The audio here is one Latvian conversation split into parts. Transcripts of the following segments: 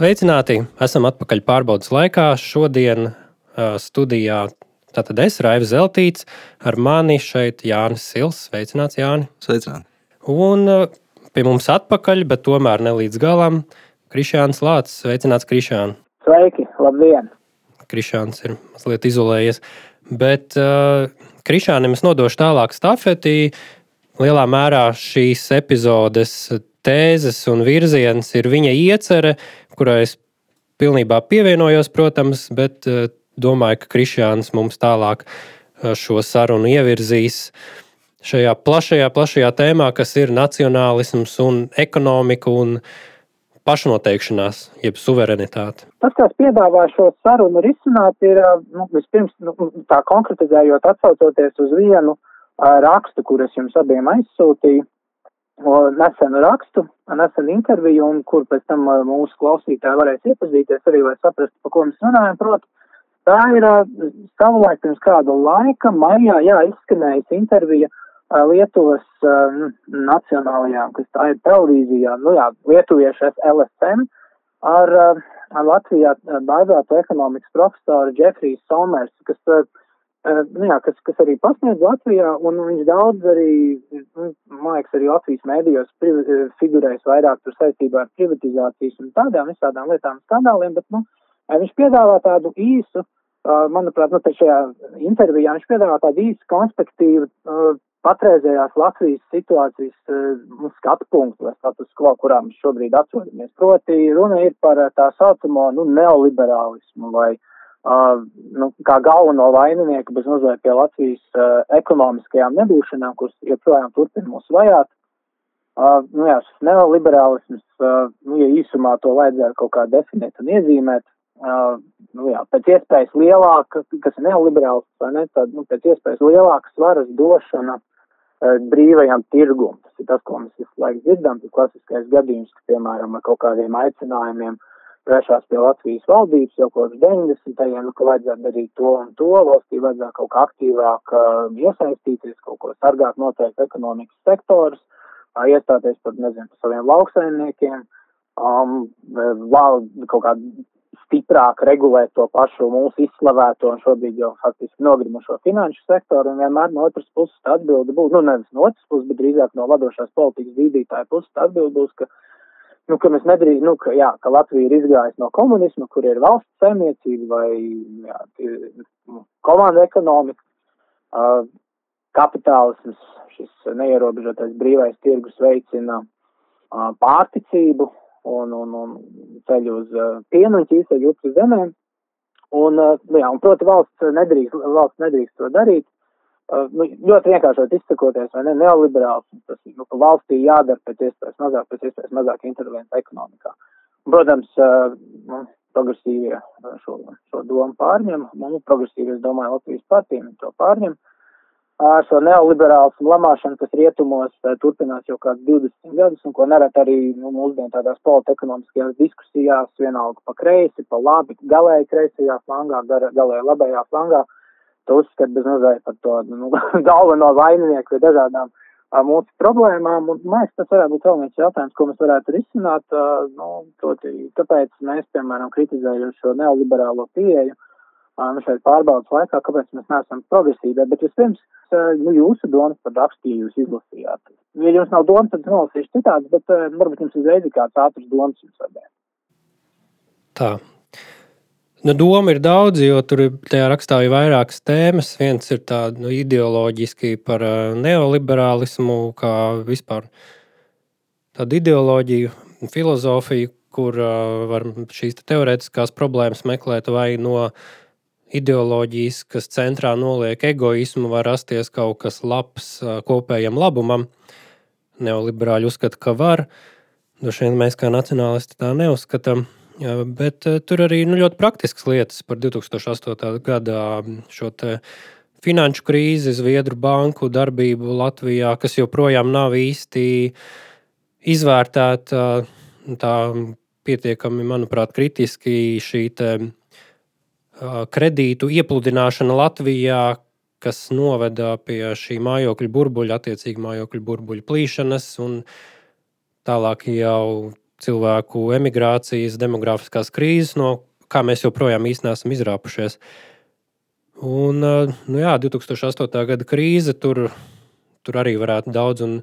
Sveicināti! Esam atpakaļ pārbaudas laikā. Šodien uh, studijā tātad es, Raivs Zeltīts, ar mani šeit Jānis Sils. Sveicināts, Jāni! Sveicināti! Un uh, pie mums atpakaļ, bet tomēr ne līdz galam, Krišāns Lācis. Sveicināts, Krišān! Sveiki! Labdien! Krišāns ir mazliet izolējies. Bet uh, Krišānam es nodošu tālāk stafeti. Lielā mērā šīs epizodes tēzes un virziens ir viņa iecerē, kurai es pilnībā pievienojos, protams, bet uh, domāju, ka Krišāns mums tālāk uh, šo sarunu ievirzīs šajā plašajā, plašajā tēmā, kas ir nacionālisms un ekonomika un pašnoteikšanās, jeb suverenitāte. Tas, kas piedāvā šo sarunu risināt, ir nu, vispirms nu, tā konkretizējot, atsaucoties uz vienu rakstu, kur es jums abiem aizsūtīju, nesenu rakstu, nesenu interviju, un kur pēc tam mūsu klausītāji varēs iepazīties arī, lai saprastu, par ko mēs runājam. Proti, tā ir savulaik pirms kāda laika, maijā, jā, izskanējusi intervija Lietuvas uh, nacionālajā, kas tā ir televīzijā, nu jā, lietuviešu LSM ar, Latvijā bāzēto ekonomikas profesoru Džefriju Somers, kas, nu jā, kas, kas arī pasniedz Latvijā, un viņš daudz arī, nu, man liekas, arī Latvijas mēdījos figurēs vairāk tur saistībā ar privatizācijas un tādām visādām lietām skandāliem, bet, nu, viņš piedāvā tādu īsu, manuprāt, nu, šajā intervijā viņš piedāvā tādu īsu konspektīvu patreizējās Latvijas situācijas nu, skatu punktu vai status quo, kurā mēs šobrīd atrodamies. Proti, runa ir par tā saucamo nu, neoliberālismu vai uh, nu, kā galveno vaininieku bez mazliet pie Latvijas uh, ekonomiskajām nebūšanām, kuras joprojām turpina mūs vajāt. Uh, nu, jā, šis neoliberālisms, uh, nu, ja īsumā to vajadzētu kaut kā definēt un iezīmēt, uh, nu, jā, pēc iespējas lielāka, kas ir neoliberāls, vai ne, tad, nu, pēc iespējas lielāka svaras došana uh, brīvajam tirgum. Tas ir tas, ko mēs visu laiku dzirdam, tas klasiskais gadījums, ka, piemēram, ar kaut kādiem aicinājumiem vēršās pie Latvijas valdības jau kopš 90. nu, ka vajadzētu darīt to un to, valstī vajadzētu kaut kā aktīvāk uh, iesaistīties, kaut ko sargāt noteikti ekonomikas sektors, uh, iestāties par, nezinu, par saviem lauksaimniekiem, um, val, kaut kādu stiprāk regulēt to pašu mūsu izslavēto un šobrīd jau faktiski nogrimušo finanšu sektoru, un vienmēr no otras puses tā atbilde būs, nu nevis no otras puses, bet drīzāk no vadošās politikas vīdītāja puses tā atbilde būs, ka, nu, ka mēs nedrīkst, nu, ka, jā, ka Latvija ir izgājusi no komunisma, kur ir valsts saimniecība vai, jā, nu, komanda ekonomika, uh, kapitālisms, šis neierobežotais brīvais tirgus veicina uh, pārticību, un, un, un ceļ uz uh, pienu un ķīseļu upes zemēm. Un, uh, jā, un, proti, valsts nedrīkst, valsts nedrīkst to darīt. Uh, nu, ļoti vienkāršot izsakoties, vai ne, neoliberāls, tas ir, nu, ka valstī jādara pēc iespējas mazāk, pēc iespējas mazāk intervences ekonomikā. Un, protams, uh, progresīvie šo, šo domu pārņem, nu, progresīvie, es domāju, Latvijas partija to pārņem. Uh, ar šo neoliberālu lamāšanu, kas rietumos turpinās jau kāds 20 gadus, un ko nerēt arī nu, mūsdien tādās politekonomiskajās diskusijās, vienalga pa kreisi, pa labi, galēji kreisajā flangā, galēji labajā flangā, to uzskat bez mazliet par to nu, galveno vaininieku vai dažādām mūsu problēmām, un mēs tas varētu būt vēl viens jautājums, ko mēs varētu risināt, a, nu, proti, kāpēc mēs, piemēram, kritizējam šo neoliberālo pieeju, nu, šeit pārbaudas laikā, kāpēc mēs neesam progresīvi, bet vispirms, nu, jūsu domas par rakstīju jūs izlasījāt. Ja jums nav domas, tad nolasīšu citādi, bet varbūt jums uzreiz ir kāds ātrs domas jums vajag. Tā. Nu, doma ir daudz, jo tur tajā rakstā ir vairākas tēmas. Viens ir tāds nu, ideoloģiski par neoliberālismu, kā vispār tādu ideoloģiju, filozofiju, kur uh, var šīs te teorētiskās problēmas meklēt vai no uh, ideoloģijas, kas centrā noliek egoismu, var rasties kaut kas labs kopējam labumam. Neoliberāļi uzskata, ka var. Droši vien mēs kā nacionālisti tā neuzskatām. Bet tur arī nu, ļoti praktisks lietas par 2008. gada šo finanšu krīzi, Zviedru banku darbību Latvijā, kas joprojām nav īsti izvērtēta tā pietiekami, manuprāt, kritiski šī kredītu iepludināšana Latvijā, kas noveda pie šī mājokļa burbuļa, attiecīgi mājokļa burbuļa plīšanas, tālāk jau cilvēku emigrācijas, demografiskās krīzes, no kā mēs joprojām īstenībā esam izrāpušies. Un, nu jā, 2008. gada krīze tur, tur arī varētu daudz un,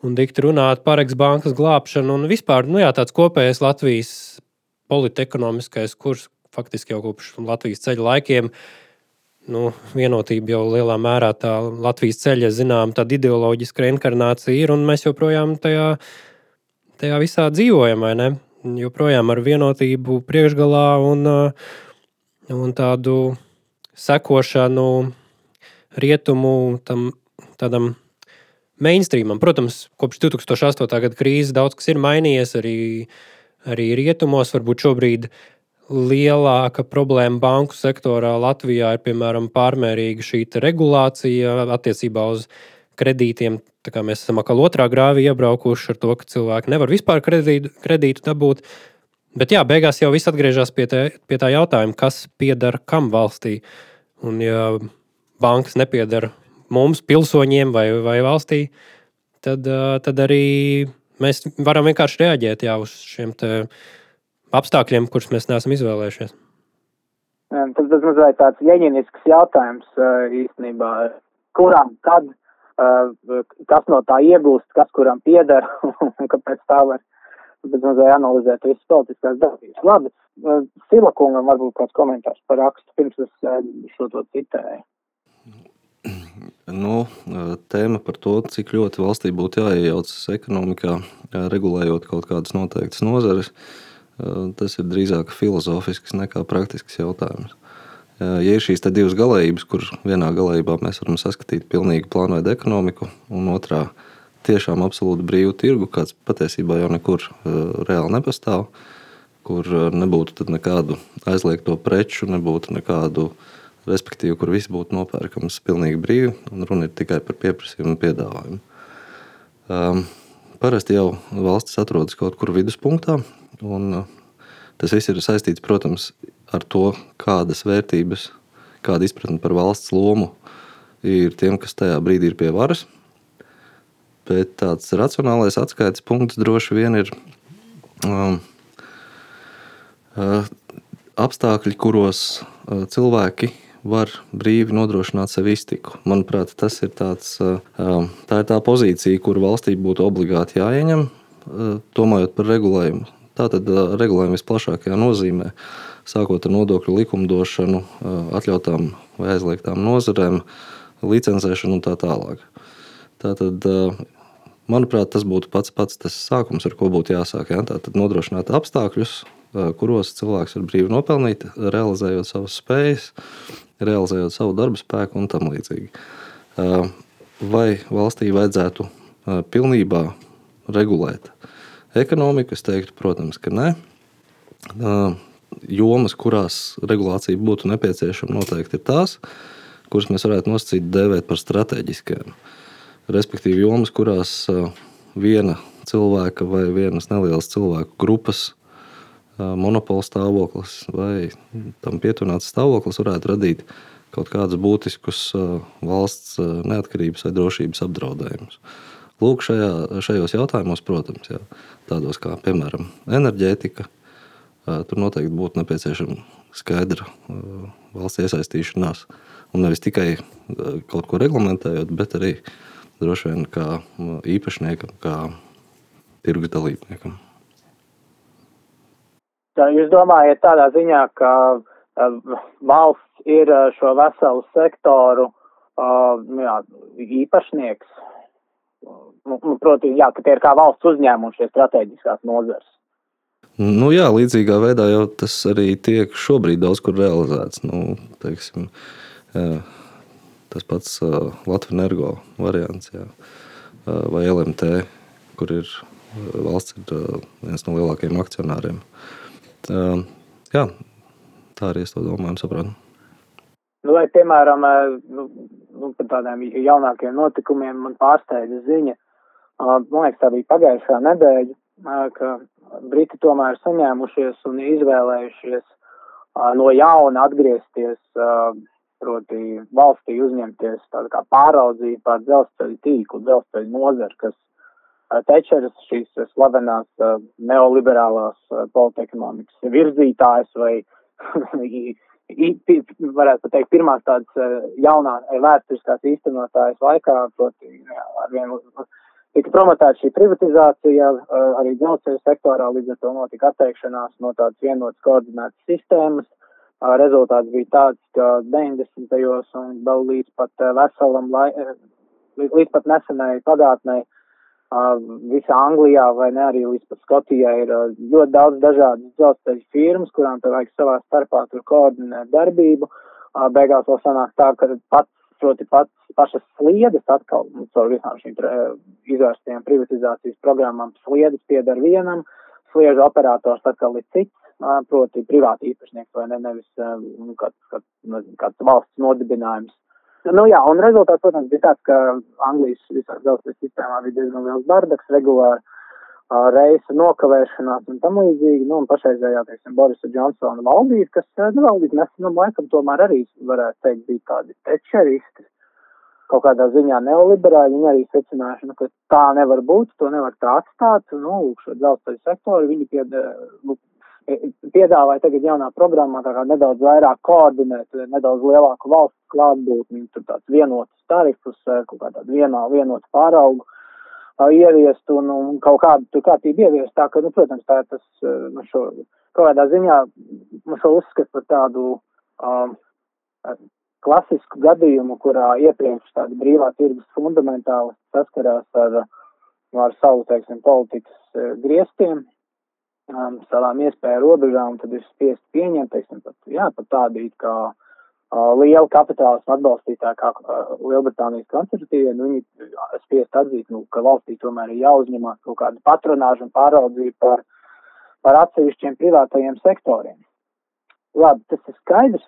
un dikti runāt par eksbankas glābšanu un vispār nu jā, tāds kopējais Latvijas politekonomiskais kurs faktiski jau kopš Latvijas ceļa laikiem. Nu, vienotība jau lielā mērā tā Latvijas ceļa, zinām, tāda ideoloģiska reinkarnācija ir, un mēs joprojām tajā, tajā visā dzīvojam, vai ne? Joprojām ar vienotību priekšgalā un, un tādu sekošanu rietumu tam tādam mainstreamam. Protams, kopš 2008. gada krīzes daudz kas ir mainījies arī, arī rietumos. Varbūt šobrīd lielāka problēma banku sektorā Latvijā ir piemēram pārmērīga šī regulācija attiecībā uz kredītiem. Tā kā mēs esam atkal otrā grāvī iebraukuši ar to, ka cilvēki nevar vispār kredītu, kredītu dabūt. Bet jā, beigās jau viss atgriežas pie, te, pie tā jautājuma, kas pieder kam valstī. Un, ja bankas nepieder mums, pilsoņiem vai, vai valstī, tad, tad arī mēs varam vienkārši reaģēt jā, uz šiem apstākļiem, kurus mēs neesam izvēlējušies. Tas tas mazliet tāds ieņemisks jautājums īstenībā, kuram, kad, kas no tā iegūst, kas kuram pieder un kāpēc tā var. Bet mazliet analizēt visas politiskās darbības. Labi, Silakungam varbūt kāds komentārs par rakstu, pirms es šo to citēju. Nu, tēma par to, cik ļoti valstī būtu jāiejaucas ekonomikā, regulējot kaut kādas noteiktas nozares, tas ir drīzāk filozofisks nekā praktisks jautājums. Ja ir šīs divas galējības, kur vienā galējībā mēs varam saskatīt pilnīgi plānotu ekonomiku, un otrā tiešām absolūti brīvu tirgu, kāds patiesībā jau nekur reāli nepastāv, kur nebūtu nekādu aizliegto preču, nebūtu nekādu respektīvi, kur viss būtu nopērkams pilnīgi brīvi, un runa ir tikai par pieprasījumu un piedāvājumu. Um, parasti jau valsts atrodas kaut kur viduspunktā, un tas viss ir saistīts, protams, ar to, kādas vērtības, kāda izpratne par valsts lomu ir tiem, kas tajā brīdī ir pie varas. Bet tāds racionālais atskaites punkts droši vien ir um, uh, apstākļi, kuros uh, cilvēki var brīvi nodrošināt sev iztiku. Manuprāt, tas ir tāds, tā ir tā pozīcija, kur valstī būtu obligāti jāieņem, domājot par regulējumu. Tātad regulējumu visplašākajā nozīmē, sākot ar nodokļu likumdošanu, atļautām vai aizliegtām nozarēm, licencēšanu un tā tālāk. Tātad, manuprāt, tas būtu pats pats tas sākums, ar ko būtu jāsāk. Ja? Tātad nodrošināt apstākļus, kuros cilvēks var brīvi nopelnīt, realizējot savas spējas, realizējot savu darbu spēku un tam līdzīgi. Vai valstī vajadzētu pilnībā regulēt ekonomiku? Es teiktu, protams, ka nē. Jomas, kurās regulācija būtu nepieciešama, noteikti ir tās, kuras mēs varētu nosacīt, dēvēt par strateģiskajām. Respektīvi, jomas, kurās viena cilvēka vai vienas nelielas cilvēku grupas monopola stāvoklis vai tam pietuvināts stāvoklis varētu radīt kaut kādus būtiskus valsts neatkarības vai drošības apdraudējumus. Lūk, šajā, šajos jautājumos, protams, jā, tādos kā piemēram enerģētika, tur noteikti būtu nepieciešama skaidra valsts iesaistīšanās. Un nevis tikai kaut ko reglamentējot, bet arī droši vien kā īpašniekam, kā tirgus dalībniekam. Jūs domājat tādā ziņā, ka valsts ir šo veselu sektoru jā, īpašnieks? Nu, proti, jā, ka tie ir kā valsts uzņēmumi šie strateģiskās nozars. Nu, jā, līdzīgā veidā jau tas arī tiek šobrīd daudz kur realizēts. Nu, teiksim, tas pats Latvijas energo variants jā, vai LMT, kur ir valsts ir viens no lielākajiem akcionāriem. Uh, jā, tā arī es to domāju un saprotu. Nu, vai, piemēram, nu, nu, par tādiem jaunākiem notikumiem man pārsteidza ziņa. Man liekas, tā bija pagājušā nedēļa, ka Briti tomēr saņēmušies un izvēlējušies no jauna atgriezties, proti valstī uzņemties tādu kā pāraudzību pār dzelzceļa tīklu, dzelzceļa nozari, kas Tečeras, šīs slavenās neoliberālās politekonomikas virzītājas vai varētu teikt, pirmās tādas jaunā vēsturiskās īstenotājas laikā, proti, arvien tika promotēta šī privatizācija arī dzelzceļa sektorā, līdz ar to notika atteikšanās no tādas vienotas koordinētas sistēmas. Rezultāts bija tāds, ka 90. un vēl līdz pat veselam, lai, līdz pat nesenai pagātnē visā Anglijā vai ne arī līdz pat Skotijai ir ļoti daudz dažādas dzelzceļa firmas, kurām te vajag savā starpā tur koordinēt darbību. Beigās vēl sanāk tā, ka pats, proti pats pašas sliedes atkal, nu, caur visām šīm izvērstajām privatizācijas programmām, sliedes piedar vienam, sliežu operators atkal ir cits, proti privāti īpašnieks vai ne, nevis nu, kāds, kāds, nezinu, kāds valsts nodibinājums. Nu jā, un rezultāts, protams, bija tāds, ka Anglijas visā dzelzceļa sistēmā bija diezgan liels bardaks, regulāri reisa nokavēšanās un tam līdzīgi, nu, un pašreizējā, teiksim, Borisa Džonsona valdība, kas, nu, valdība nesenam laikam tomēr arī, varētu teikt, bija tādi tečeristi, kaut kādā ziņā neoliberāli, viņi arī secinājuši, nu, ka tā nevar būt, to nevar tā atstāt, nu, šo dzelzceļa sektoru, viņi pied, nu, piedāvāja tagad jaunā programmā tā kā nedaudz vairāk koordinēt, nedaudz lielāku valsts klātbūtni, tur tāds vienots tarifus, kaut kā tādu vienā, vienotu pāraugu ieviest un, un kaut kādu tur kārtību ieviest. Tā ka, nu, protams, tā tas, nu, šo, kaut kādā ziņā, nu, šo uzskatu par tādu um, klasisku gadījumu, kurā iepriekš tāda brīvā tirgus fundamentāli saskarās ar, ar savu, teiksim, politikas griestiem, um, savām iespēju robežām, tad ir spiest pieņemt, teiksim, pat, jā, pat tādu it kā uh, lielu kapitālismu atbalstītāju kā Lielbritānijas konservatīvie, nu, viņi spiest atzīt, nu, ka valstī tomēr ir jāuzņemās kaut kāda patronāža un pāraudzība par, par atsevišķiem privātajiem sektoriem. Labi, tas ir skaidrs.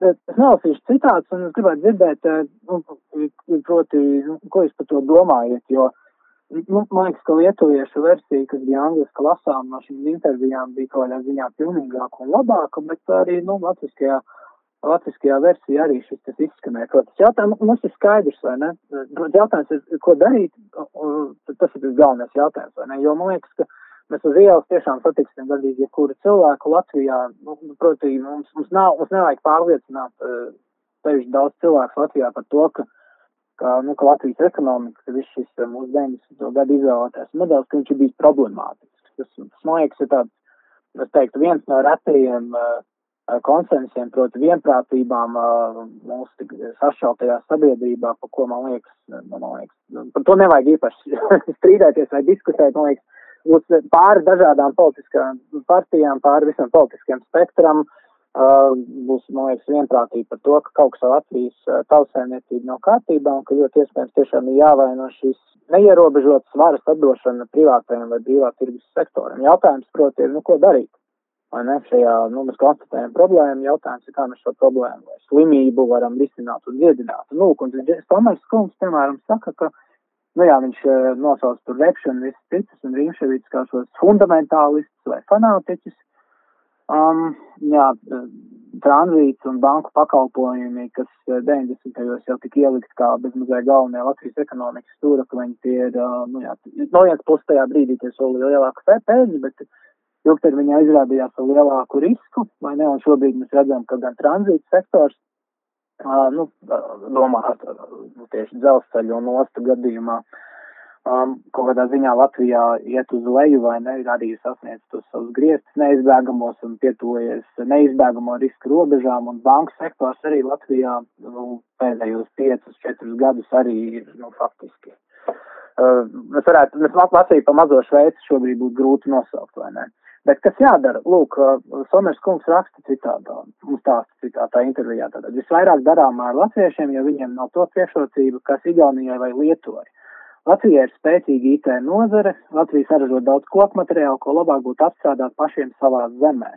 Es nelasīšu citātus, un es gribētu dzirdēt, nu, proti, nu, ko jūs par to domājat, jo Nu, man liekas, ka lietuviešu versija, kas bija angliski lasām no šīm intervijām, bija kaut kādā ziņā pilnīgāka un labāka, bet arī, nu, latviskajā, latviskajā versijā arī šis tas izskanēja. Protams, jautājums mums ir skaidrs, vai ne? Jautājums ir, ko darīt, tas ir tas galvenais jautājums, vai ne? Jo man liekas, ka mēs uz ielas tiešām satiksim gandrīz jebkuru cilvēku Latvijā, nu, proti, mums, mums nav, mums nevajag pārliecināt, sevišķi daudz cilvēku Latvijā par to, ka ka, nu, ka Latvijas ekonomika, ka viss šis eh, mūsu 90. gadu izvēlētais modelis, ka viņš ir bijis problemātisks. Tas, tas man liekas, ir tāds, es teiktu, viens no retajiem uh, konsensiem, proti vienprātībām uh, mūsu sašķeltajā sabiedrībā, par ko man liekas, man liekas, par to nevajag īpaši strīdēties vai diskutēt, man liekas, būs pāri dažādām politiskām partijām, pāri visam politiskajam spektram, būs, man liekas, vienprātība par to, ka kaut kas Latvijas tautsēmniecība nav kārtībā un ka ļoti iespējams tiešām ir jāvaino šīs neierobežotas varas atdošana privātajiem vai brīvā tirgus sektoram. Jautājums, proti, ir, nu, ko darīt? Vai ne? Šajā, nu, mēs konstatējam problēmu, jautājums ir, kā mēs šo problēmu vai slimību varam risināt un dziedināt. Nu, un Tomers Kungs, piemēram, saka, ka, nu jā, viņš uh, nosauc tur repšanu visas citas un Rīmševīts kā šos fundamentālistus vai fanātiķus Um, jā, tranzīts un banku pakalpojumi, kas 90. Eh, jau tika ielikt kā bezmazliet galvenie Latvijas ekonomikas stūrakmeņi, tie ir, uh, nu jā, no vienas puses tajā brīdī tie solīja lielāku pēļņu, bet ilgtermiņā izrādījās ar lielāku risku, vai ne, un šobrīd mēs redzam, ka gan tranzīts sektors, uh, nu, domāt, nu, tieši dzelzceļu un ostu gadījumā, uh, um, kaut kādā ziņā Latvijā iet uz leju vai ne, ir arī sasniedz tos savus griestus neizbēgamos un pietuvojies neizbēgamo risku robežām, un banku sektors arī Latvijā nu, pēdējos 5-4 gadus arī ir, nu, faktiski. Uh, mēs varētu, mēs Latviju pa mazo Šveici šobrīd būtu grūti nosaukt, vai ne? Bet kas jādara? Lūk, uh, Somers kungs raksta citādā, mums stāsta citātā intervijā, tātad visvairāk darāmā ar latviešiem, jo viņiem nav to priekšrocību, kas Igaunijai vai Lietuvai. Latvijai ir spēcīga IT nozare, Latvija saražo daudz koku materiālu, ko labāk būtu apstrādāt pašiem savā zemē.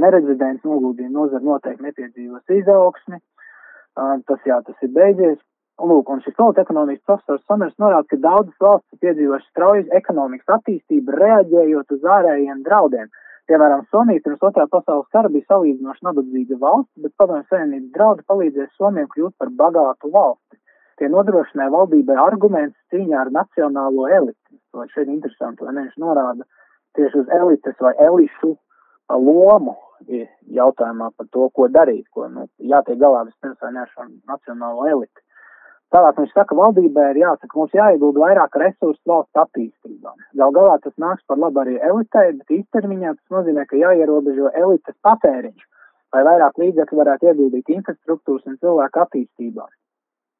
Nerezidents noguldījuma nozara noteikti nepiedzīvos izaugsmi, tas jā, tas ir beidzies. Lūk, un šis valsts ekonomikas profesors Samers norāda, ka daudzas valstis piedzīvojuši strauju ekonomikas attīstību, reaģējot uz ārējiem draudiem. Piemēram, Somija pirms otrā pasaules kara bija salīdzinoši nabadzīga valsts, bet padomju savienības draudi palīdzēja Somijam kļūt par bagātu valsti tie nodrošināja valdībai argumentus cīņā ar nacionālo elitu. vai šeit interesanti, vai ne, viņš norāda tieši uz elites vai elišu lomu jautājumā par to, ko darīt, ko nu, jātiek galā vispirms vai ne ar šo nacionālo eliti. Tālāk viņš saka, valdībai ir jāsaka, mums jāiegulda vairāk resursu valsts attīstībā. Gal galā tas nāks par labu arī elitei, bet īstermiņā tas nozīmē, ka jāierobežo elites patēriņš, lai vairāk līdzekļu varētu ieguldīt infrastruktūras un cilvēku attīstībā.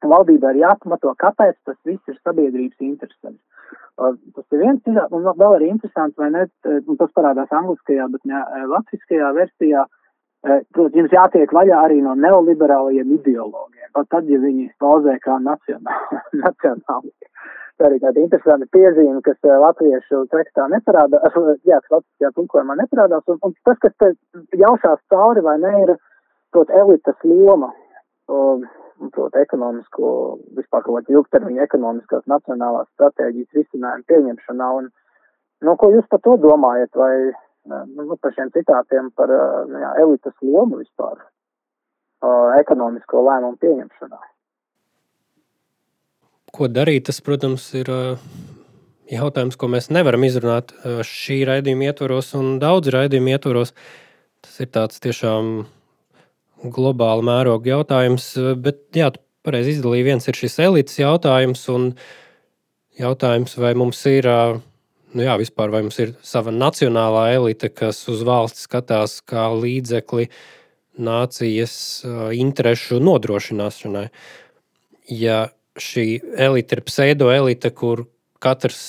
Valdībai ir jāpamato, kāpēc tas viss ir sabiedrības interesēs. Tas ir viens, un vēl arī interesants, vai ne, un tas parādās angliskajā, bet ne latviskajā versijā, Protams, jums jātiek vaļā arī no neoliberālajiem ideologiem, pat tad, ja viņi pauzē kā nacionāli. Tā arī tāda interesanta piezīme, kas latviešu tekstā neparādās, jā, kas latviskajā tulkojumā neparādās, un, un tas, kas te jaušās cauri vai ne, ir, prot, elitas loma, prot, ekonomisko, vispār kaut kāda ilgtermiņa ekonomiskās nacionālās stratēģijas risinājumu pieņemšanā, un, nu, ko jūs par to domājat, vai nu, par šiem citātiem par nu, jā, elites lomu vispār ekonomisko lēmumu pieņemšanā. Ko darīt? Tas, protams, ir jautājums, ko mēs nevaram izrunāt šī raidījuma ietvaros un daudz raidījumu ietvaros. Tas ir tāds tiešām globāla mēroga jautājums, bet jā, tu pareizi izdalīji. Viens ir šis elites jautājums un jautājums, vai mums ir nu jā, vispār, vai mums ir sava nacionālā elite, kas uz valsti skatās kā līdzekli nācijas interesu nodrošināšanai. Ja šī elite ir pseido-elite, kur katrs,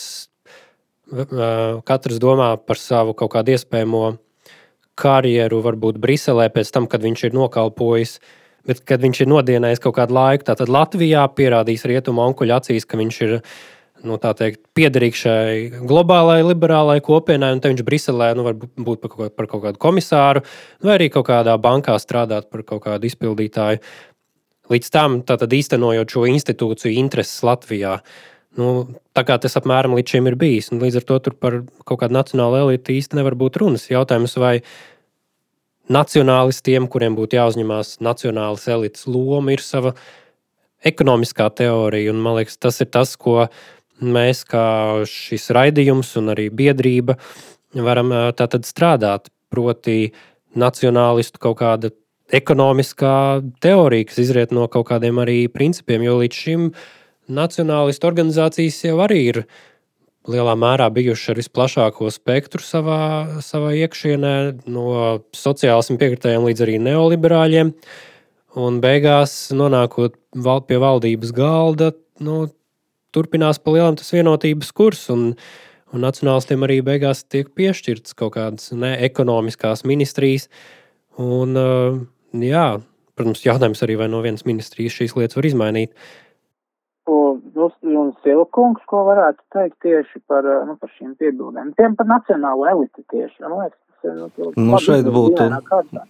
katrs domā par savu kaut kādu iespējamo karjeru, varbūt Briselē, pēc tam, kad viņš ir nokalpojis, bet kad viņš ir nodienējis kaut kādu laiku, tad Latvijā pierādīs rietumu onkuļu acīs, ka viņš ir nu, teikt, piederīgs šai globālajai liberālajai kopienai, un viņš Briselē nu, var būt par kaut, par kaut kādu komisāru, vai arī kaut kādā bankā strādāt par kaut kādu izpildītāju. Līdz tam īstenojot šo institūciju intereses Latvijā. Nu, tā kā tas apmēram līdz šim ir bijis, līdz ar to par kaut kādu nacionālu elitu īsti nevar būt runas. Jautājums, vai nacionālistiem, kuriem būtu jāuzņemās nacionālas elites loma, ir sava ekonomiskā teorija, un man liekas, tas ir tas, ko mēs, kā šis raidījums un arī biedrība, varam tātad strādāt. Proti, nacionālistu kaut kāda ekonomiskā teorija, kas izriet no kaut kādiem arī principiem, jo līdz šim nacionālistu organizācijas jau arī ir lielā mērā bijuši ar visplašāko spektru savā, savā iekšienē, no sociālismu piekritējiem līdz arī neoliberāļiem. Un beigās, nonākot pie valdības galda, nu, turpinās pa lielam tas vienotības kurs. Un, un nacionālistiem arī beigās tiek piešķirtas kaut kādas neekonomiskās ministrijas. Un, uh, jā, protams, jautājums arī, vai no vienas ministrijas šīs lietas var izmainīt. Un Silkungs, ko varētu teikt tieši par, nu, par šīm piebildēm? Tiem par nacionālo eliti tieši. Man liekas, Nu, nu, šeit, būtu,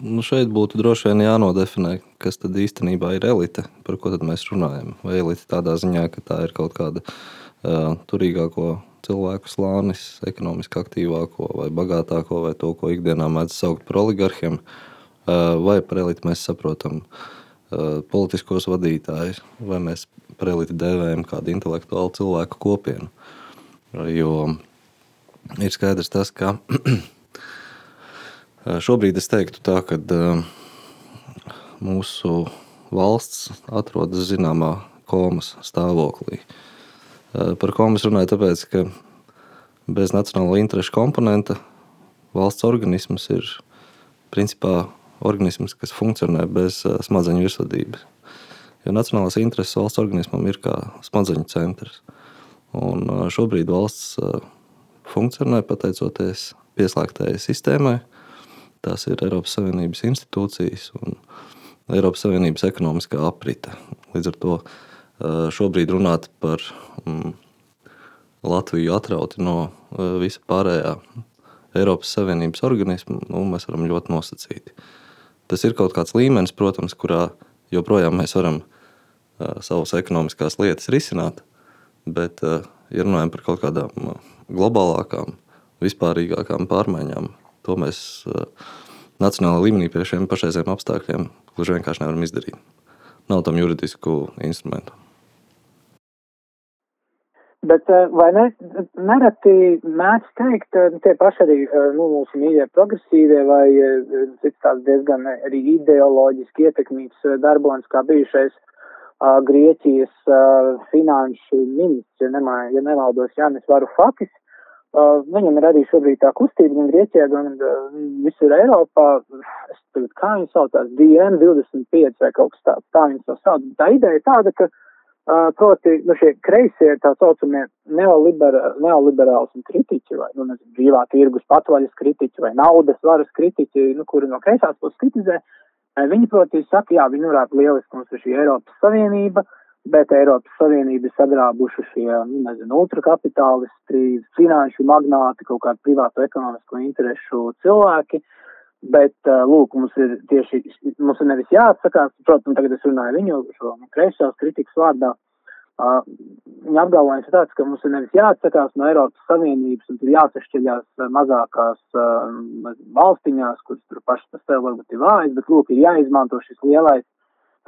nu, šeit būtu droši vien jānodefinē, kas tad īstenībā ir elite, par ko mēs runājam. Vai elite tādā ziņā, ka tā ir kaut kāda uh, turīgāko cilvēku slānis, ekonomiski aktīvāko vai bagātāko, vai to, ko ikdienā mēdz saukt par oligarhiem, uh, vai par eliti mēs saprotam uh, politiskos vadītājus, vai mēs par eliti dēvējam kādu intelektuālu cilvēku kopienu. Jo ir skaidrs tas, ka Šobrīd es teiktu tā, ka mūsu valsts atrodas zināmā komas stāvoklī. Par komas runāju tāpēc, ka bez nacionāla interešu komponenta valsts organisms ir principā organisms, kas funkcionē bez smadzeņu virsvadības. Jo nacionālās intereses valsts organismam ir kā smadzeņu centrs. Un šobrīd valsts funkcionē pateicoties pieslēgtajai sistēmai, Tās ir Eiropas Savienības institūcijas un Eiropas Savienības ekonomiskā aprite. Līdz ar to šobrīd runāt par mm, Latviju atrauti no visa pārējā Eiropas Savienības organismu, nu, mēs varam ļoti nosacīti. Tas ir kaut kāds līmenis, protams, kurā joprojām mēs varam savas ekonomiskās lietas risināt, bet, ja runājam par kaut kādām globālākām, vispārīgākām pārmaiņām, To mēs eh, nacionālā līmenī pie šiem pašreizējiem apstākļiem gluži vienkārši nevaram izdarīt. Nav tam juridisku instrumentu. Bet vai ne, nereti mēdz teikt, tie paši arī nu, mūsu mīļie progresīvie vai cits tāds diezgan arī ideoloģiski ietekmīgs darbonis kā bijušais Grieķijas finanšu ministrs, ja, nemā, ja nemaldos Jānis Varufakis, Uh, viņam ir arī šobrīd tā kustība gan Grieķijā, gan uh, visur Eiropā. Es tagad, kā viņi saucās, DN25 vai kaut kas tāds, tā viņi to sauc. Tā ideja tāda, ka, uh, proti, nu šie kreisie tā saucamie neolibera, neoliberālismu kritiķi vai, nu, nezinu, brīvā tirgus patvaļas kritiķi vai naudas varas kritiķi, nu, kuri no kreisās puses kritizē, uh, viņi, proti, saka, jā, viņi varētu lieliski mums ir šī Eiropas Savienība, uh, bet Eiropas Savienība ir sagrābuši šie, nu, nezinu, ultrakapitālisti, finanšu magnāti, kaut kādi privātu ekonomisko interešu cilvēki. Bet, lūk, mums ir tieši, mums ir nevis jāatsakās, protams, tagad es runāju viņu šo kreisās kritikas vārdā. Uh, viņa apgalvojums ir tāds, ka mums ir nevis jāatsakās no Eiropas Savienības un tur jāsašķeļās mazākās uh, valstiņās, kuras tur pašas par sevi varbūt ir vājas, bet, lūk, ir jāizmanto šis lielais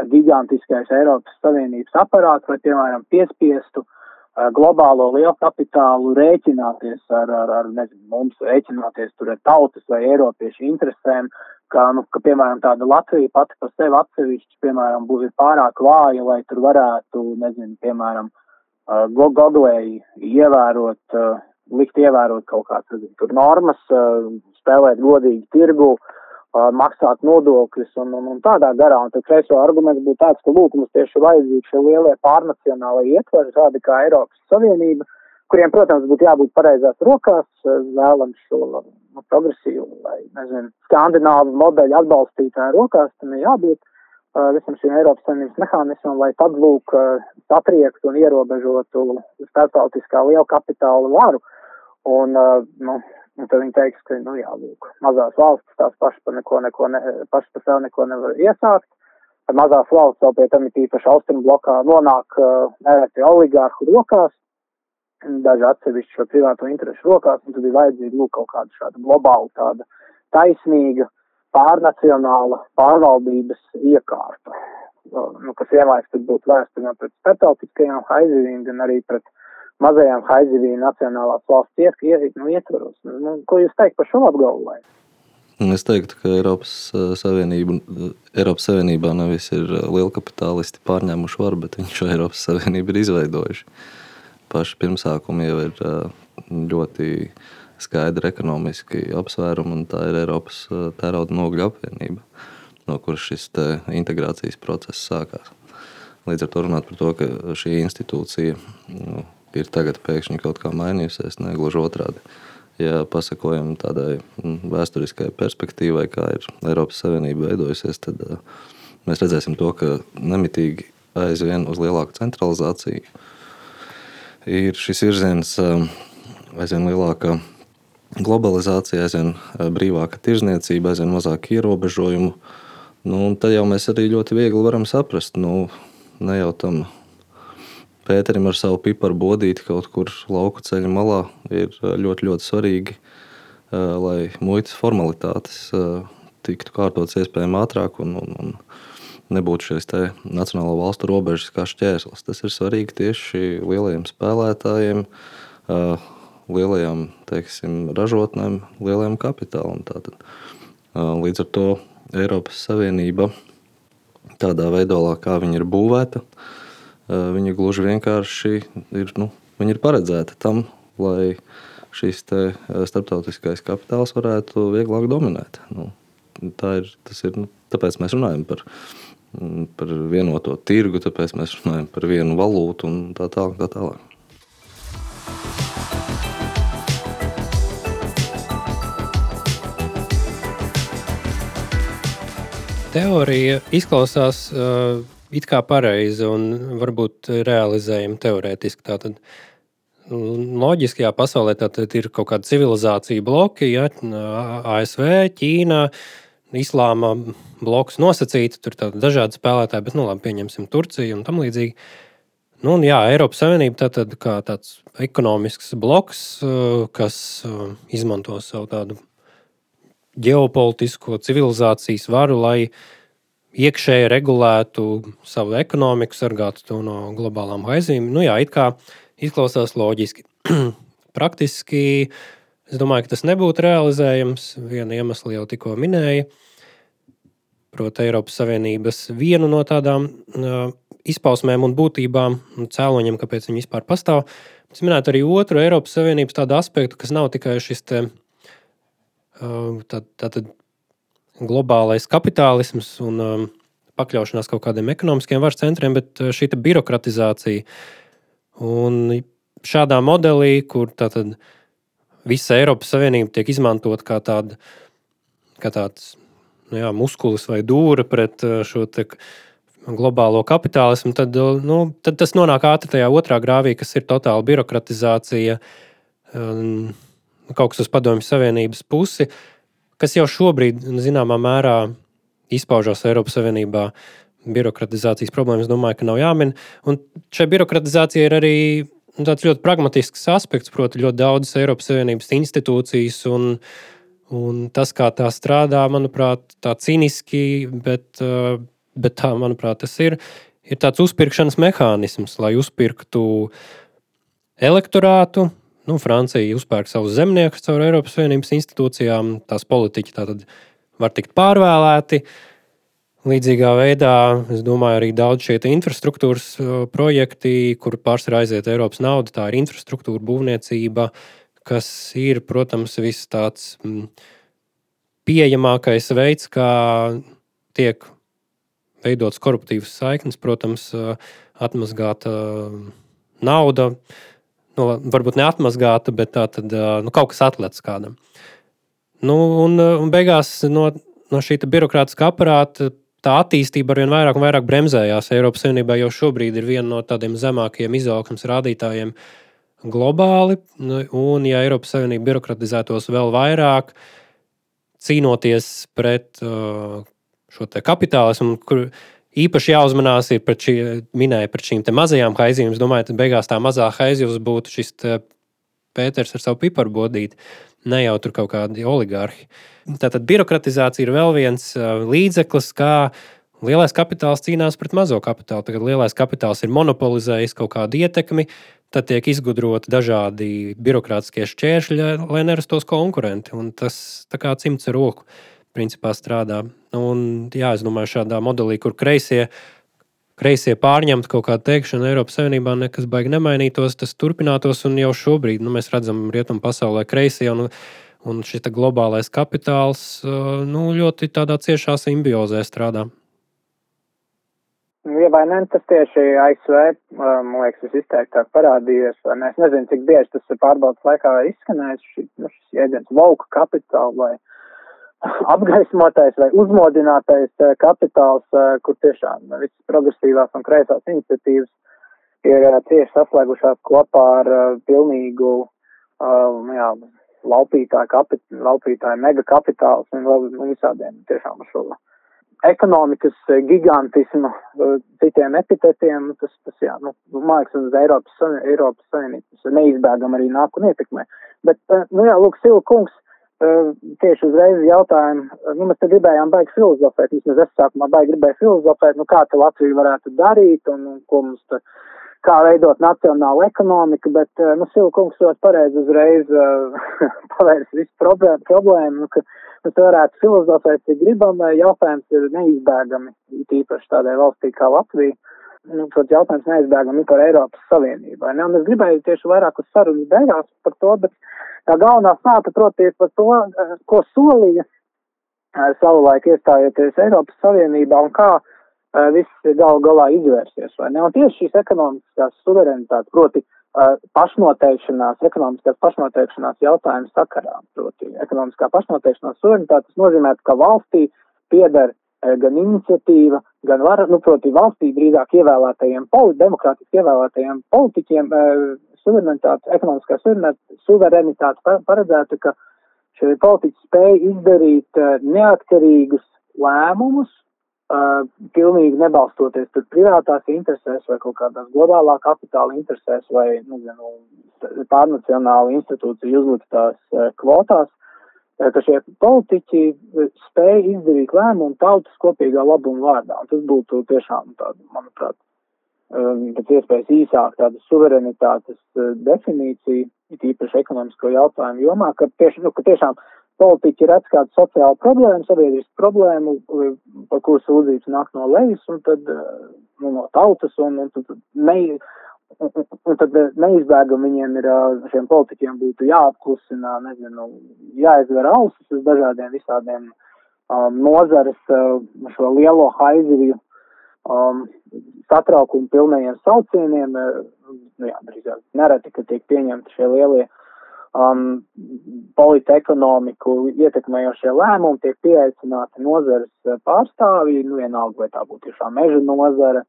gigantiskais Eiropas Savienības aparāts, lai, piemēram, piespiestu uh, globālo lielu kapitālu rēķināties ar, ar, ar nezinu, mums rēķināties tur ar tautas vai Eiropiešu interesēm, ka, nu, ka, piemēram, tāda Latvija pati par sevi atsevišķi, piemēram, būs pārāk vāja, lai tur varētu, nezinu, piemēram, uh, godlēji ievērot, uh, likt ievērot kaut nezinu, tur normas, uh, spēlēt godīgi tirgu, uh, maksāt nodokļus un, un, un tādā garā. Un tad kreiso arguments būtu tāds, ka lūk, mums tieši vajadzīgi šie lielie pārnacionālai ietveri, tādi kā Eiropas Savienība, kuriem, protams, būtu jābūt pareizās rokās, vēlams šo nu, progresīvu vai, nezinu, skandināvu modeļu atbalstītāju rokās, tam ir jābūt visam šim Eiropas Savienības mehānismam, lai tad lūk satriektu un ierobežotu starptautiskā liela kapitāla varu. Un, uh, nu, tad viņi teiks, ka, nu, jā, lūk, mazās valstis tās pašas par neko, neko, ne, pašas par sevi neko nevar iesākt. Ar mazās valsts vēl pie tam ir tīpaši austrumu blokā nonāk uh, nereti oligārhu rokās, daži atsevišķi šo privāto interešu rokās, un tad ir vajadzīga, lūk, kaut kāda šāda globāla, tāda taisnīga, pārnacionāla pārvaldības iekārta, nu, kas vienlaiks tad būtu vērsta gan pret starptautiskajām haizivīm, gan arī pret mazajām haizivīm nacionālās valsts iet, iet, nu, ietvaros. Nu, ko jūs teikt par šo apgalvojumu? Es teiktu, ka Eiropas, uh, Savienība, uh, Eiropas Savienībā nevis ir uh, lielkapitalisti pārņēmuši varu, bet viņi šo Eiropas Savienību ir izveidojuši. Paši pirmsākumi jau ir ļoti skaidri ekonomiski apsvērumi, un tā ir Eiropas tērauda nogļu apvienība, no kuras šis integrācijas process sākās. Līdz ar to runāt par to, ka šī institūcija nu, ir tagad pēkšņi kaut kā mainījusies. Ne gluži otrādi. Ja pasakojam tādai mm, vēsturiskai perspektīvai, kā ir Eiropas Savienība veidojusies, tad mēs redzēsim to, ka nemitīgi aizvien uz lielāku centralizāciju ir šis virziens aizvien lielāka globalizācija, aizvien brīvāka tirzniecība, aizvien mazāk ierobežojumu. Nu, tad jau mēs arī ļoti viegli varam saprast, nu, ne jau tam Pēterim ar savu piparu bodīti kaut kur lauku ceļa malā ir ļoti, ļoti svarīgi, lai muitas formalitātes tiktu kārtotas iespējami ātrāk un, un, un nebūtu šīs nacionālo valstu robežas kā šķērslis. Tas ir svarīgi tieši lielajiem spēlētājiem, lielajām teiksim, ražotnēm, lielajam kapitālam. Tātad. Līdz ar to Eiropas Savienība tādā veidolā, kā viņa ir būvēta, uh, Viņa gluži vienkārši ir, nu, ir paredzēta tam, lai šīs starptautiskais kapitāls varētu vieglāk dominēt. Nu, tā ir, ir, nu, tāpēc mēs runājam par, mm, par vienoto tirgu, tāpēc mēs runājam par vienu valūtu un tā tālāk. Tā tālāk. Teorija izklausās uh, it kā pareizi un varbūt realizējami teorētiski. Tātad, loģiskajā pasaulē ir kaut kāda civilizācija bloki, ja, ASV, Ķīna, Islāma bloks nosacīti, tur ir dažādi spēlētāji, bet nu, labi, pieņemsim Turciju un tam līdzīgi. Nu, un, jā, Eiropas Savienība tā tad kā tāds ekonomisks bloks, kas izmanto savu tādu ģeopolitisko civilizācijas varu, lai uh, iekšēji regulētu savu ekonomiku, sargātu to no globālām haizīm. Nu, jā, it kā, izklausās loģiski. Praktiski es domāju, ka tas nebūtu realizējams. Viena iemesla jau tikko minēja. Proti, Eiropas Savienības vienu no tādām uh, izpausmēm un būtībām un cēloņiem, kāpēc viņi vispār pastāv. Es minētu arī otru Eiropas Savienības tādu aspektu, kas nav tikai šis te, uh, tā, tā, tā, globālais kapitālisms un um, pakļaušanās kaut kādiem ekonomiskiem varas centriem, bet uh, šī birokratizācija. Un šādā modelī, kur tātad visa Eiropas Savienība tiek izmantot kā, tāda, kā tāds nu jā, muskulis vai dūra pret uh, šo globālo kapitālismu, tad, uh, nu, tad tas nonāk ātri tajā otrā grāvī, kas ir totāla birokratizācija, um, kaut kas uz Padomju Savienības pusi, kas jau šobrīd, zināmā mērā, izpaužās Eiropas Savienībā. Birokratizācijas problēmas, domāju, ka nav jāmin. Un šai birokratizācijai ir arī tāds ļoti pragmatisks aspekts, proti, ļoti daudzas Eiropas Savienības institūcijas un, un tas, kā tā strādā, manuprāt, tā cīniski, bet, uh, bet tā, manuprāt, tas ir, ir tāds uzpirkšanas mehānisms, lai uzpirktu elektorātu. Nu, Francija uzpērk savus zemniekus caur Eiropas Savienības institūcijām, tās politiķi tātad var tikt pārvēlēti. Līdzīgā veidā, es domāju, arī daudz šie infrastruktūras projekti, kur pārsvarā aiziet Eiropas nauda, tā ir infrastruktūra būvniecība, kas ir, protams, viss tāds pieejamākais veids, kā tiek veidots koruptīvas saiknes, protams, atmazgāta nauda, nu, varbūt neatmazgāta, bet tā tad nu, kaut kas atlēts kādam. Nu, un, un beigās no, no šī birokrātiskā aparāta tā attīstība arvien vairāk un vairāk bremzējās. Eiropas Savienībā jau šobrīd ir viena no tādiem zemākajiem izaugsmas rādītājiem globāli. Nu, un, ja Eiropas Savienība birokratizētos vēl vairāk, cīnoties pret šo kapitālismu, kur īpaši jāuzmanās ir pret, šī, pret šīm mazajām haizivīm. Es domāju, ka beigās tā mazā haizivs būtu šis Pēters ar savu piparbotīti ne jau tur kaut kādi oligarhi. Tātad birokratizācija ir vēl viens līdzeklis, kā lielais kapitāls cīnās pret mazo kapitālu. Tagad lielais kapitāls ir monopolizējis kaut kādu ietekmi, tad tiek izgudroti dažādi birokrātiskie šķēršļi, lai nerastos konkurenti. Un tas kā cimds ar roku principā strādā. Un, jā, es domāju, šādā modelī, kur kreisie kreisie pārņemtu kaut kādu teikšanu Eiropas Savienībā, nekas baigi nemainītos, tas turpinātos. Un jau šobrīd nu, mēs redzam, ka rietumu pasaulē kreisie un, un šis globālais kapitāls nu, ļoti ciešā simbiozē strādā. Ja vai ne, tas tieši ASV, man liekas, visizteiktāk parādījies. Ne? Es nezinu, cik bieži tas ir pārbaudas laikā izskanējis, šis, nu, šis jēdziens lauka kapitāla vai apgaismotais vai uzmodinātais eh, kapitāls, eh, kur tiešām visas progresīvās un kreisās iniciatīvas ir eh, tieši saslēgušās kopā ar pilnīgu jā, laupītāju, kapit, laupītāju mega kapitāls un nu, visādiem tiešām šo ekonomikas gigantismu, citiem epitetiem, tas, tas jā, nu, liekas, uz Eiropas, Eiropas Savienības neizbēgam arī nāk un ietekmē. Bet, nu jā, lūk, Silkungs, tieši uzreiz jautājumu, nu, mēs te gribējām baigi filozofēt, vismaz es sākumā baigi gribēju filozofēt, nu, kā te Latvija varētu darīt un, un ko mums te, kā veidot nacionālu ekonomiku, bet, nu, Silkungs ļoti pareizi uzreiz pavērs visu problēmu, problēmu nu, ka mēs varētu filozofēt, cik gribam, jautājums ir neizbēgami, tīpaši tādai valstī kā Latvija. Nu, protams, jautājums neizbēgami par Eiropas Savienību. Ne? Un es gribēju tieši vairāk uz sarunas beigās par to, bet Tā galvenā sāta, protams, par to, eh, ko solīja eh, savulaik iestājoties Eiropas Savienībā un kā uh, viss gal galā izvērsies? Un tieši šīs ekonomiskās suverenitātes, proti uh, pašnoteikšanās, ekonomiskās pašnoteikšanās jautājums sakarā, proti ekonomiskā pašnoteikšanās suverenitāte, tas nozīmē, ka valstī pieder uh, gan iniciatīva, gan var, nu, proti valstī drīzāk ievēlētajiem, poli, demokrātiski ievēlētajiem politiķiem, suverenitāte, ekonomiskā suverenitāte paredzētu, ka šie politiķi spēja izdarīt uh, neatkarīgus lēmumus, uh, pilnīgi nebalstoties tur privātās interesēs vai kaut kādās globālā kapitāla interesēs vai, nu, nu pārnacionālu institūciju uzliktās uh, kvotās, ka šie politiķi spēja izdarīt lēmumu tautas kopīgā labuma vārdā. Un tas būtu tiešām tāda, manuprāt, pēc iespējas īsāk tādu suverenitātes definīciju, it īpaši ekonomisko jautājumu jomā, ka, tieši, nu, ka tiešām politiķi redz kādu sociālu problēmu, sabiedrisku problēmu, par kuru sūdzības nāk no lejas un tad nu, no tautas, un, un tad ne, un tad neizbēgami viņiem ir, šiem politiķiem būtu jāapklusina, nezinu, jāizver ausis uz dažādiem visādiem um, nozares, uh, šo lielo haizivju um, satraukumu pilnajiem saucieniem, nu jā, drīzāk nereti, ka tiek pieņemti šie lielie um, politekonomiku ietekmējošie lēmumi, tiek pieaicināti nozares pārstāvji, nu vienalga, vai tā būtu tiešām meža nozara,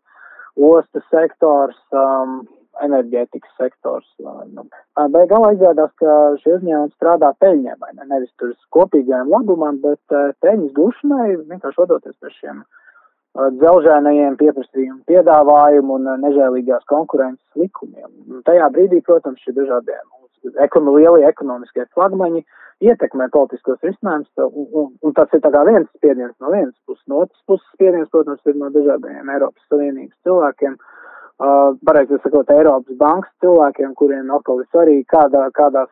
ostu sektors, um, enerģētikas sektors. Nu, bet galā izrādās, ka šie uzņēmumi strādā peļņai, vai ne? Nevis tur kopīgajam labumam, bet peļņas gūšanai vienkārši vadoties pie šiem dzelžēnajiem pieprasījumu piedāvājumu un nežēlīgās konkurences likumiem. Un tajā brīdī, protams, šie dažādie ekonomi, lielie ekonomiskie flagmaņi ietekmē politiskos risinājumus, un, un, un tas ir tā kā viens spiediens no vienas puses, no otras puses spiediens, protams, ir no dažādiem Eiropas Savienības cilvēkiem, uh, pareizi sakot, Eiropas bankas cilvēkiem, kuriem atkal ir svarīgi, kādā, kādā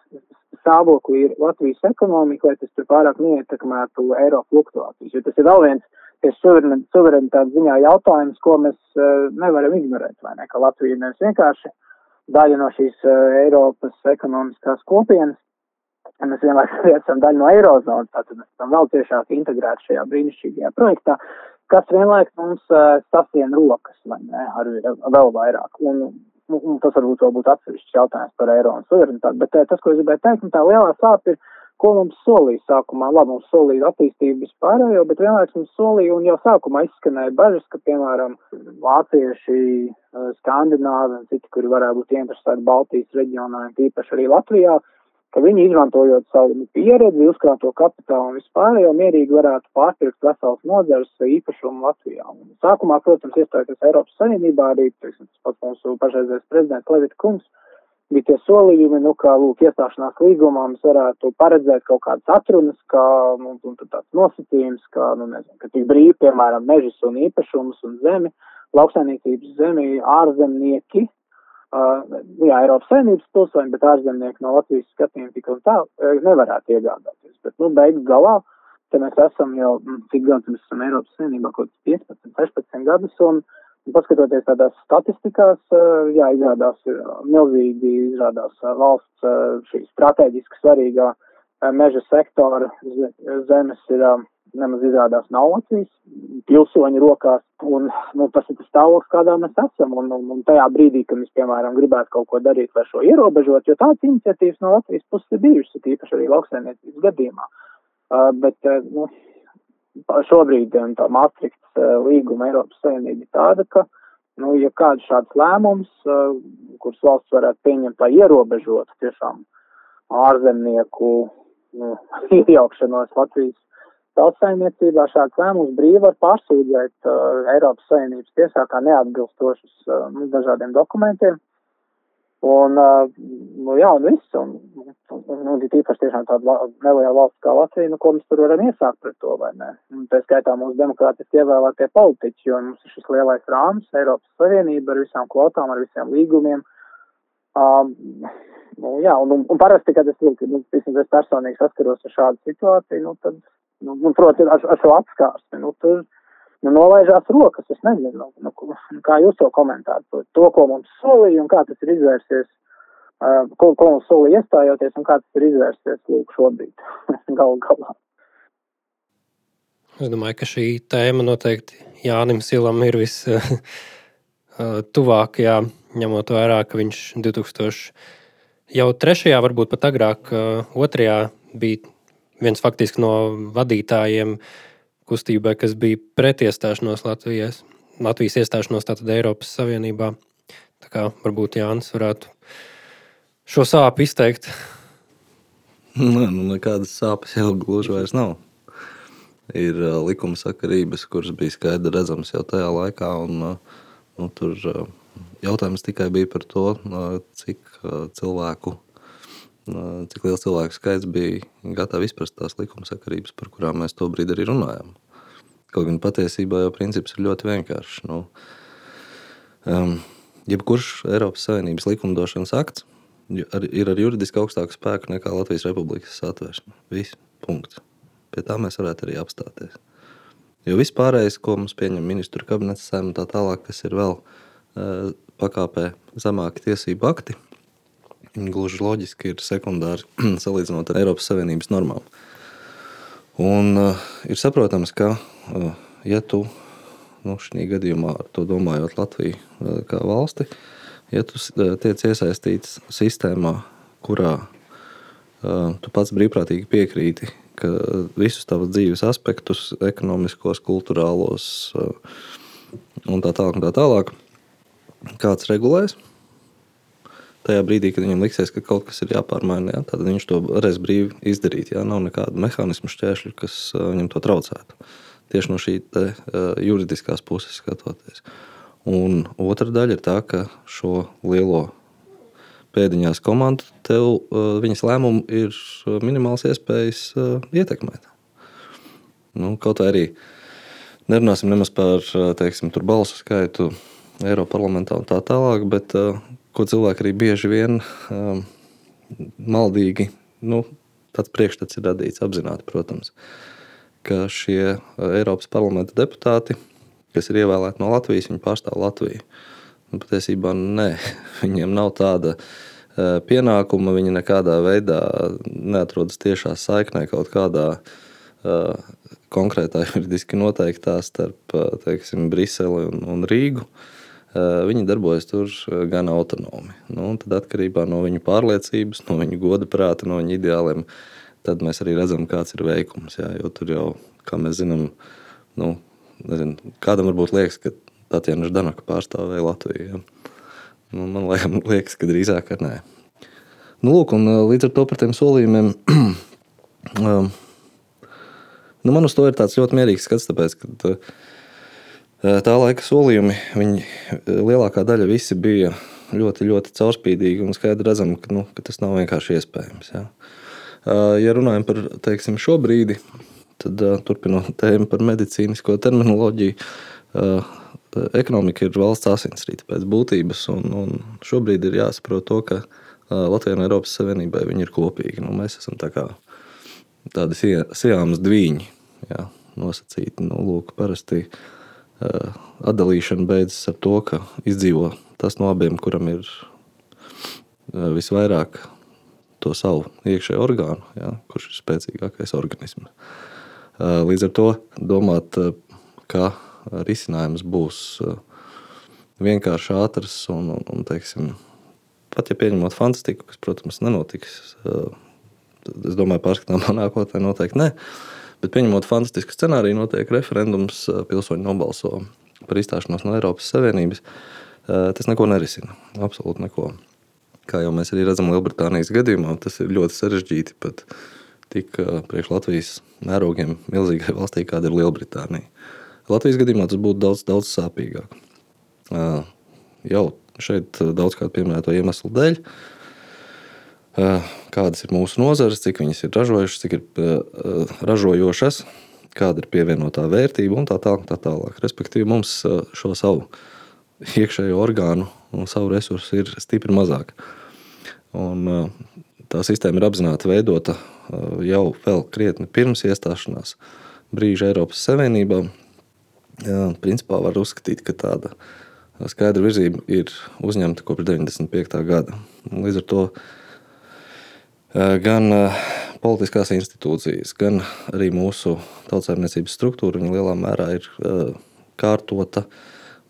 stāvoklī ir Latvijas ekonomika, lai tas tur pārāk neietekmētu eiro fluktuācijas, jo tas ir vēl viens suverenitātes ziņā jautājums, ko mēs uh, nevaram ignorēt, vai ne, ka Latvija nevis vienkārši daļa no šīs uh, Eiropas ekonomiskās kopienas, un mēs vienlaikus esam daļa no Eirozonas, tātad mēs esam vēl ciešāk integrēti šajā brīnišķīgajā projektā, kas vienlaikus mums uh, sasien rokas, vai ne, ar vēl vairāk. Un, un tas varbūt vēl būtu atsevišķs jautājums par eiro un suverenitāti, bet tas, ko es gribēju teikt, tā lielā sāpe ir ko mums solīja sākumā. Labi, mums solīja attīstību vispārējo, bet vienlaikus mums solīja un jau sākumā izskanēja bažas, ka, piemēram, vācieši, eh, skandināvi un citi, kuri varētu būt interesēti Baltijas reģionā, un tīpaši arī Latvijā, ka viņi izmantojot savu pieredzi, uzkrāto kapitālu un vispārējo mierīgi varētu pārpirkt veselas nozares īpašumu Latvijā. Un sākumā, protams, iestājoties Eiropas Savienībā, arī, teiksim, pats mūsu pašreizējais prezidents Levita Kungs, bija tie solījumi, nu, kā, lūk, iestāšanās līgumā mēs varētu paredzēt kaut kādas atrunas, kā, nu, un tāds nosacījums, kā, nu, nezinu, ka tik brīvi, piemēram, mežas un īpašums un zemi, lauksainīcības zemi ārzemnieki, uh, jā, Eiropas saimnības pilsoņi, bet ārzemnieki no Latvijas skatījuma tik un tā nevarētu iegādāties. Bet, nu, beigu galā, te mēs esam jau, cik gadus mēs esam Eiropas saimnībā, kaut 15, 16 gadus, un, uh, Paskatoties tādās statistikās, eh, jā, izrādās ir milzīgi, izrādās eh, valsts eh, šī strateģiski svarīgā meža sektora zemes ir nemaz izrādās nav Latvijas pilsoņu rokās, un nu, tas ir tas stāvoklis, kādā mēs esam, un, un, un tajā brīdī, kad mēs, piemēram, gribētu kaut ko darīt, lai šo ierobežot, jo tādas iniciatīvas no Latvijas puses ir bijušas, tīpaši arī lauksainiecības gadījumā. Uh, bet, uh, nu, šobrīd tā Maastrichts eh, līguma Eiropas Savienība ir tāda, ka, nu, ja kāds šāds lēmums, eh, kurus valsts varētu pieņemt, lai ierobežotu tiešām ārzemnieku nu, iejaukšanos Latvijas tautsaimniecībā, šāds lēmums brīvi var pārsūdzēt uh, Eiropas Savienības tiesā kā neatbilstošus uh, dažādiem dokumentiem. Un, nu, jā, un viss, un, un, un tīpaši tiešām tāda neliela valsts kā Latvija, nu, ko mēs tur varam iesākt pret to, vai ne? Un tā skaitā mūsu demokrātiski ievēlētie politiķi, jo mums ir šis lielais rāms, Eiropas Savienība ar visām kvotām, ar visiem līgumiem. Um, nu, jā, un, un, un parasti, kad es, nu, es personīgi saskaros ar šādu situāciju, nu, tad, nu, nu proti, ar, ar šo apskārsti, nu, tur nu, nolaižās rokas. Es nezinu, nu, kā jūs to komentētu. To, ko mums solīja un kā tas ir izvērsies, uh, ko, ko mums solīja iestājoties un kā tas ir izvērsies lūk šobrīd galu galā. Es domāju, ka šī tēma noteikti Jānis Silam ir vistuvākajā, ņemot vērā, ka viņš 2000 jau trešajā, varbūt pat agrāk, otrajā bija viens faktiski no vadītājiem uh, kustībai, kas bija pretiestāšanos Latvijas, Latvijas iestāšanos tātad Eiropas Savienībā. Tā kā varbūt Jānis varētu šo sāpju izteikt. Nē, nu nekādas sāpes jau gluži vairs nav. Ir uh, likuma sakarības, kuras bija skaidri redzamas jau tajā laikā. Un, uh, nu, tur uh, jautājums tikai bija par to, uh, cik uh, cilvēku cik liels cilvēku skaits bija gatavi izprast tās likuma sakarības, par kurām mēs to brīdi arī runājam. Kaut gan patiesībā jau princips ir ļoti vienkāršs. Nu, um, jebkurš Eiropas Savienības likumdošanas akts ir ar juridiski augstāku spēku nekā Latvijas Republikas satversme. Viss punkts. Pie tā mēs varētu arī apstāties. Jo viss pārējais, ko mums pieņem ministru kabinets, un tā tālāk, kas ir vēl uh, pakāpē zemāki tiesību akti, gluži loģiski ir sekundāri salīdzinot ar Eiropas Savienības normām. Un uh, ir saprotams, ka, uh, ja tu nu, šī gadījumā ar to domājot Latviju uh, kā valsti, ja tu uh, tiec iesaistīts sistēmā, kurā uh, tu pats brīvprātīgi piekrīti ka visus tavas dzīves aspektus, ekonomiskos, kultūrālos un tā tālāk, un tā tālāk kāds regulēs. Tajā brīdī, kad viņam liksies, ka kaut kas ir jāpārmaina, ja, tad viņš to varēs brīvi izdarīt. Ja, nav nekāda mehānismu šķēršļu, kas viņam to traucētu. Tieši no šī te, juridiskās puses skatoties. Un otra daļa ir tā, ka šo lielo pēdiņās komandu, tev viņas lēmumu ir minimāls iespējas ietekmēt. Nu, kaut arī nerunāsim nemaz par teiksim, balsu skaitu Eiropas parlamentā un tā tālāk, bet ko cilvēki arī bieži vien um, maldīgi, nu, tāds priekšstats ir radīts apzināti, protams, ka šie Eiropas parlamenta deputāti, kas ir ievēlēti no Latvijas, viņi pārstāv Latviju. Nu, patiesībā nē, viņiem nav tāda e, pienākuma. Viņi nekādā veidā neatrodas tiešā saiknē kaut kādā uh, konkrētā juridiski noteiktā starp e, teiksim, Briseli un, un Rīgu. Uh, viņi darbojas tur gan autonomi. Nu, tad atkarībā no viņu pārliecības, no viņu goda prāta, no viņu ideāliem, tad mēs arī redzam, kāds ir veikums. Jā, jo tur jau, kā mēs zinām, nu, nezinu, kādam varbūt liekas, ka Tatjana Ždanaka pārstāvēja Latviju. Ja. Nu, man liekas, ka drīzāk ar nē. Nu, lūk, un, līdz ar to par tiem solījumiem. um, nu, man uz to ir tāds ļoti mierīgs skats, tāpēc, ka tā laika solījumi, viņi lielākā daļa visi bija ļoti, ļoti caurspīdīgi un skaidri redzam, ka, nu, ka tas nav vienkārši iespējams. Ja, ja runājam par teiksim, šo brīdi, tad turpinot tēmu par medicīnisko terminoloģiju, ekonomika ir valsts asinsrīte pēc būtības. Un, un šobrīd ir jāsaprot, to, ka Latvijai un Eiropas Savienībai viņi ir kopīgi. Nu, mēs esam tā kā tādi sijāmas dviņi, jā, nosacīti. Nu, lūk, parasti uh, atdalīšana beidzas ar to, ka izdzīvo tas no abiem, kuram ir uh, visvairāk to savu iekšējo orgānu, jā, kurš ir spēcīgākais organisms. Uh, līdz ar to domāt, ka risinājums būs eh, vienkārši ātrs un, un, un teiksim, pat ja pieņemot fantastiku, kas, protams, nenotiks, eh, es domāju, pārskatāmā nākotnē noteikti ne. Bet pieņemot fantastisku scenāriju, notiek referendums, pilsoņi nobalso par izstāšanos no Eiropas Savienības. Tas neko nerisina. Absolūti neko. Kā jau mēs arī redzam Lielbritānijas gadījumā, tas ir ļoti sarežģīti pat tik priekš Latvijas mērogiem milzīgai valstī, kāda ir Lielbritānija. Latvijas gadījumā tas būtu daudz, daudz sāpīgāk. Jau šeit daudzkārt pieminēto iemeslu dēļ, kādas ir mūsu nozares, cik viņas ir ražojušas, cik ir ražojošas, kāda ir pievienotā vērtība un tā tālāk. Tā tālāk. Respektīvi, mums šo savu iekšējo orgānu un savu resursu ir stipri mazāk. Un, tā sistēma ir apzināti veidota jau krietni pirms iestāšanās brīža Eiropas Savienībā. Principā var uzskatīt, ka tāda skaidra virzība ir uzņemta kopš 95. gada. Līdz ar to gan politiskās institūcijas, gan arī mūsu tautsājumniecības struktūra lielā mērā ir kārtota,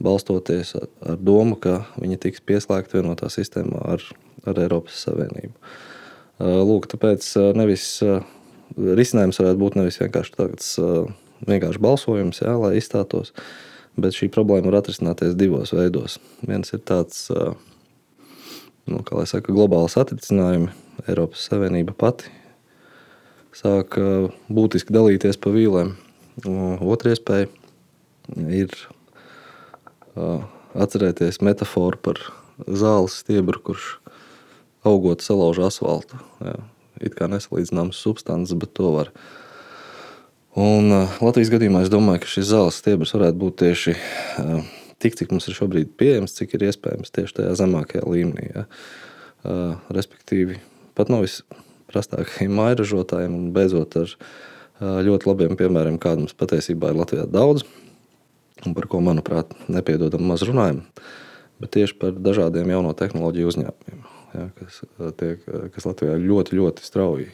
balstoties ar domu, ka viņi tiks pieslēgti vienotā sistēmā ar, ar Eiropas Savienību. Lūk, tāpēc nevis risinājums varētu būt nevis vienkārši tāds vienkārši balsojums, jā, lai izstātos. Bet šī problēma var atrisināties divos veidos. Viens ir tāds, nu, kā lai saka, globāls atrisinājums. Eiropas Savienība pati sāk būtiski dalīties pa vīlēm. Otra iespēja ir atcerēties metaforu par zāles stiebru, kurš augot salauž asfaltu. Jā. It kā nesalīdzināms substances, bet to var Un Latvijas gadījumā es domāju, ka šis zāles stiebrs varētu būt tieši tik, cik mums ir šobrīd pieejams, cik ir iespējams tieši tajā zemākajā līmenī. Uh, respektīvi, pat no visprastākajiem mairažotājiem un beidzot ar ļoti labiem piemēriem, kāda mums patiesībā ir Latvijā daudz, un par ko, manuprāt, nepiedodam maz runājam, bet tieši par dažādiem jauno tehnoloģiju uzņēmumiem, ja, kas, tiek, kas Latvijā ļoti, ļoti strauji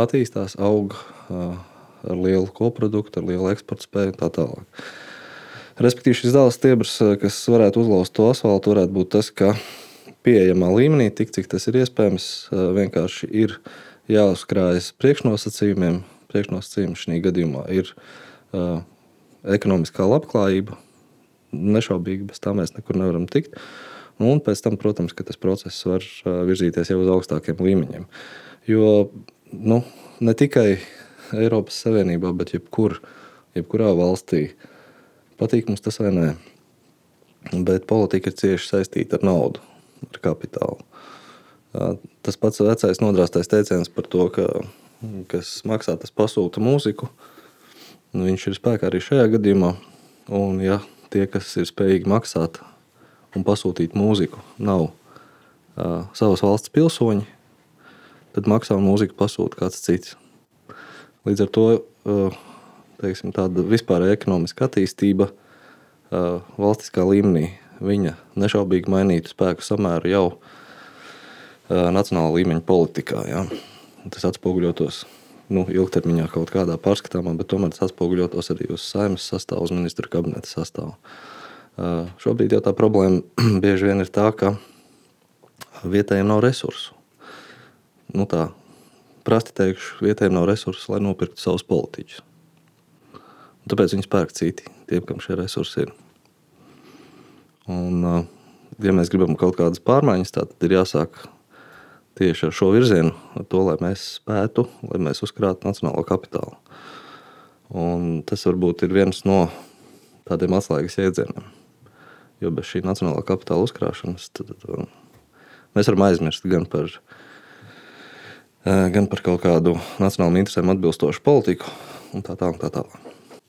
attīstās, aug ar lielu koproduktu, ar lielu eksporta spēju un tā tālāk. Respektīvi, šis dēls stiebrs, kas varētu uzlauzt to asfaltu, varētu būt tas, ka pieejamā līmenī, tik cik tas ir iespējams. Vienkārši ir jāuzkrājas priekšnosacījumiem. Priekšnosacījumi šī gadījumā ir uh, ekonomiskā labklājība. Nešaubīgi bez tā mēs nekur nevaram tikt. Un pēc tam, protams, tas process var virzīties jau uz augstākiem līmeņiem. Jo nu, ne tikai Eiropas Savienībā, bet jebkur, jebkurā valstī, patīk mums tas vai nē, bet politika ir cieši saistīta ar naudu ar kapitālu. Tas pats vecais nodrāstais teiciens par to, ka kas maksā, tas pasūta mūziku. Nu, viņš ir spēkā arī šajā gadījumā. Un, ja tie, kas ir spējīgi maksāt un pasūtīt mūziku, nav uh, savas valsts pilsoņi, tad maksā mūziku pasūta kāds cits. Līdz ar to uh, teiksim, tāda vispārēja ekonomiska attīstība uh, valstiskā līmenī viņa nešaubīgi mainītu spēku samēru jau nacionālā līmeņa politikā. Ja. Tas atspoguļotos nu, ilgtermiņā kaut kādā pārskatāmā, bet tomēr tas atspoguļotos arī uz saimnes sastāvu, uz ministru kabineta sastāvu. Šobrīd jau tā problēma bieži vien ir tā, ka vietējiem nav resursu. Nu, tā prasti teikšu, vietējiem nav resursu, lai nopirktu savus politiķus. Tāpēc viņi spērk citi, tiem, kam šie resursi ir. Un, ja mēs gribam kaut kādas pārmaiņas, tad ir jāsāk tieši ar šo virzienu, ar to, lai mēs spētu, lai mēs uzkrātu nacionālo kapitālu. Un tas varbūt ir viens no tādiem atslēgas jēdzieniem. Jo bez šī nacionālā kapitāla uzkrāšanas tad, tad, mēs varam aizmirst gan par, gan par kaut kādu nacionālajiem interesēm atbilstošu politiku un tā tālāk. Tā tā.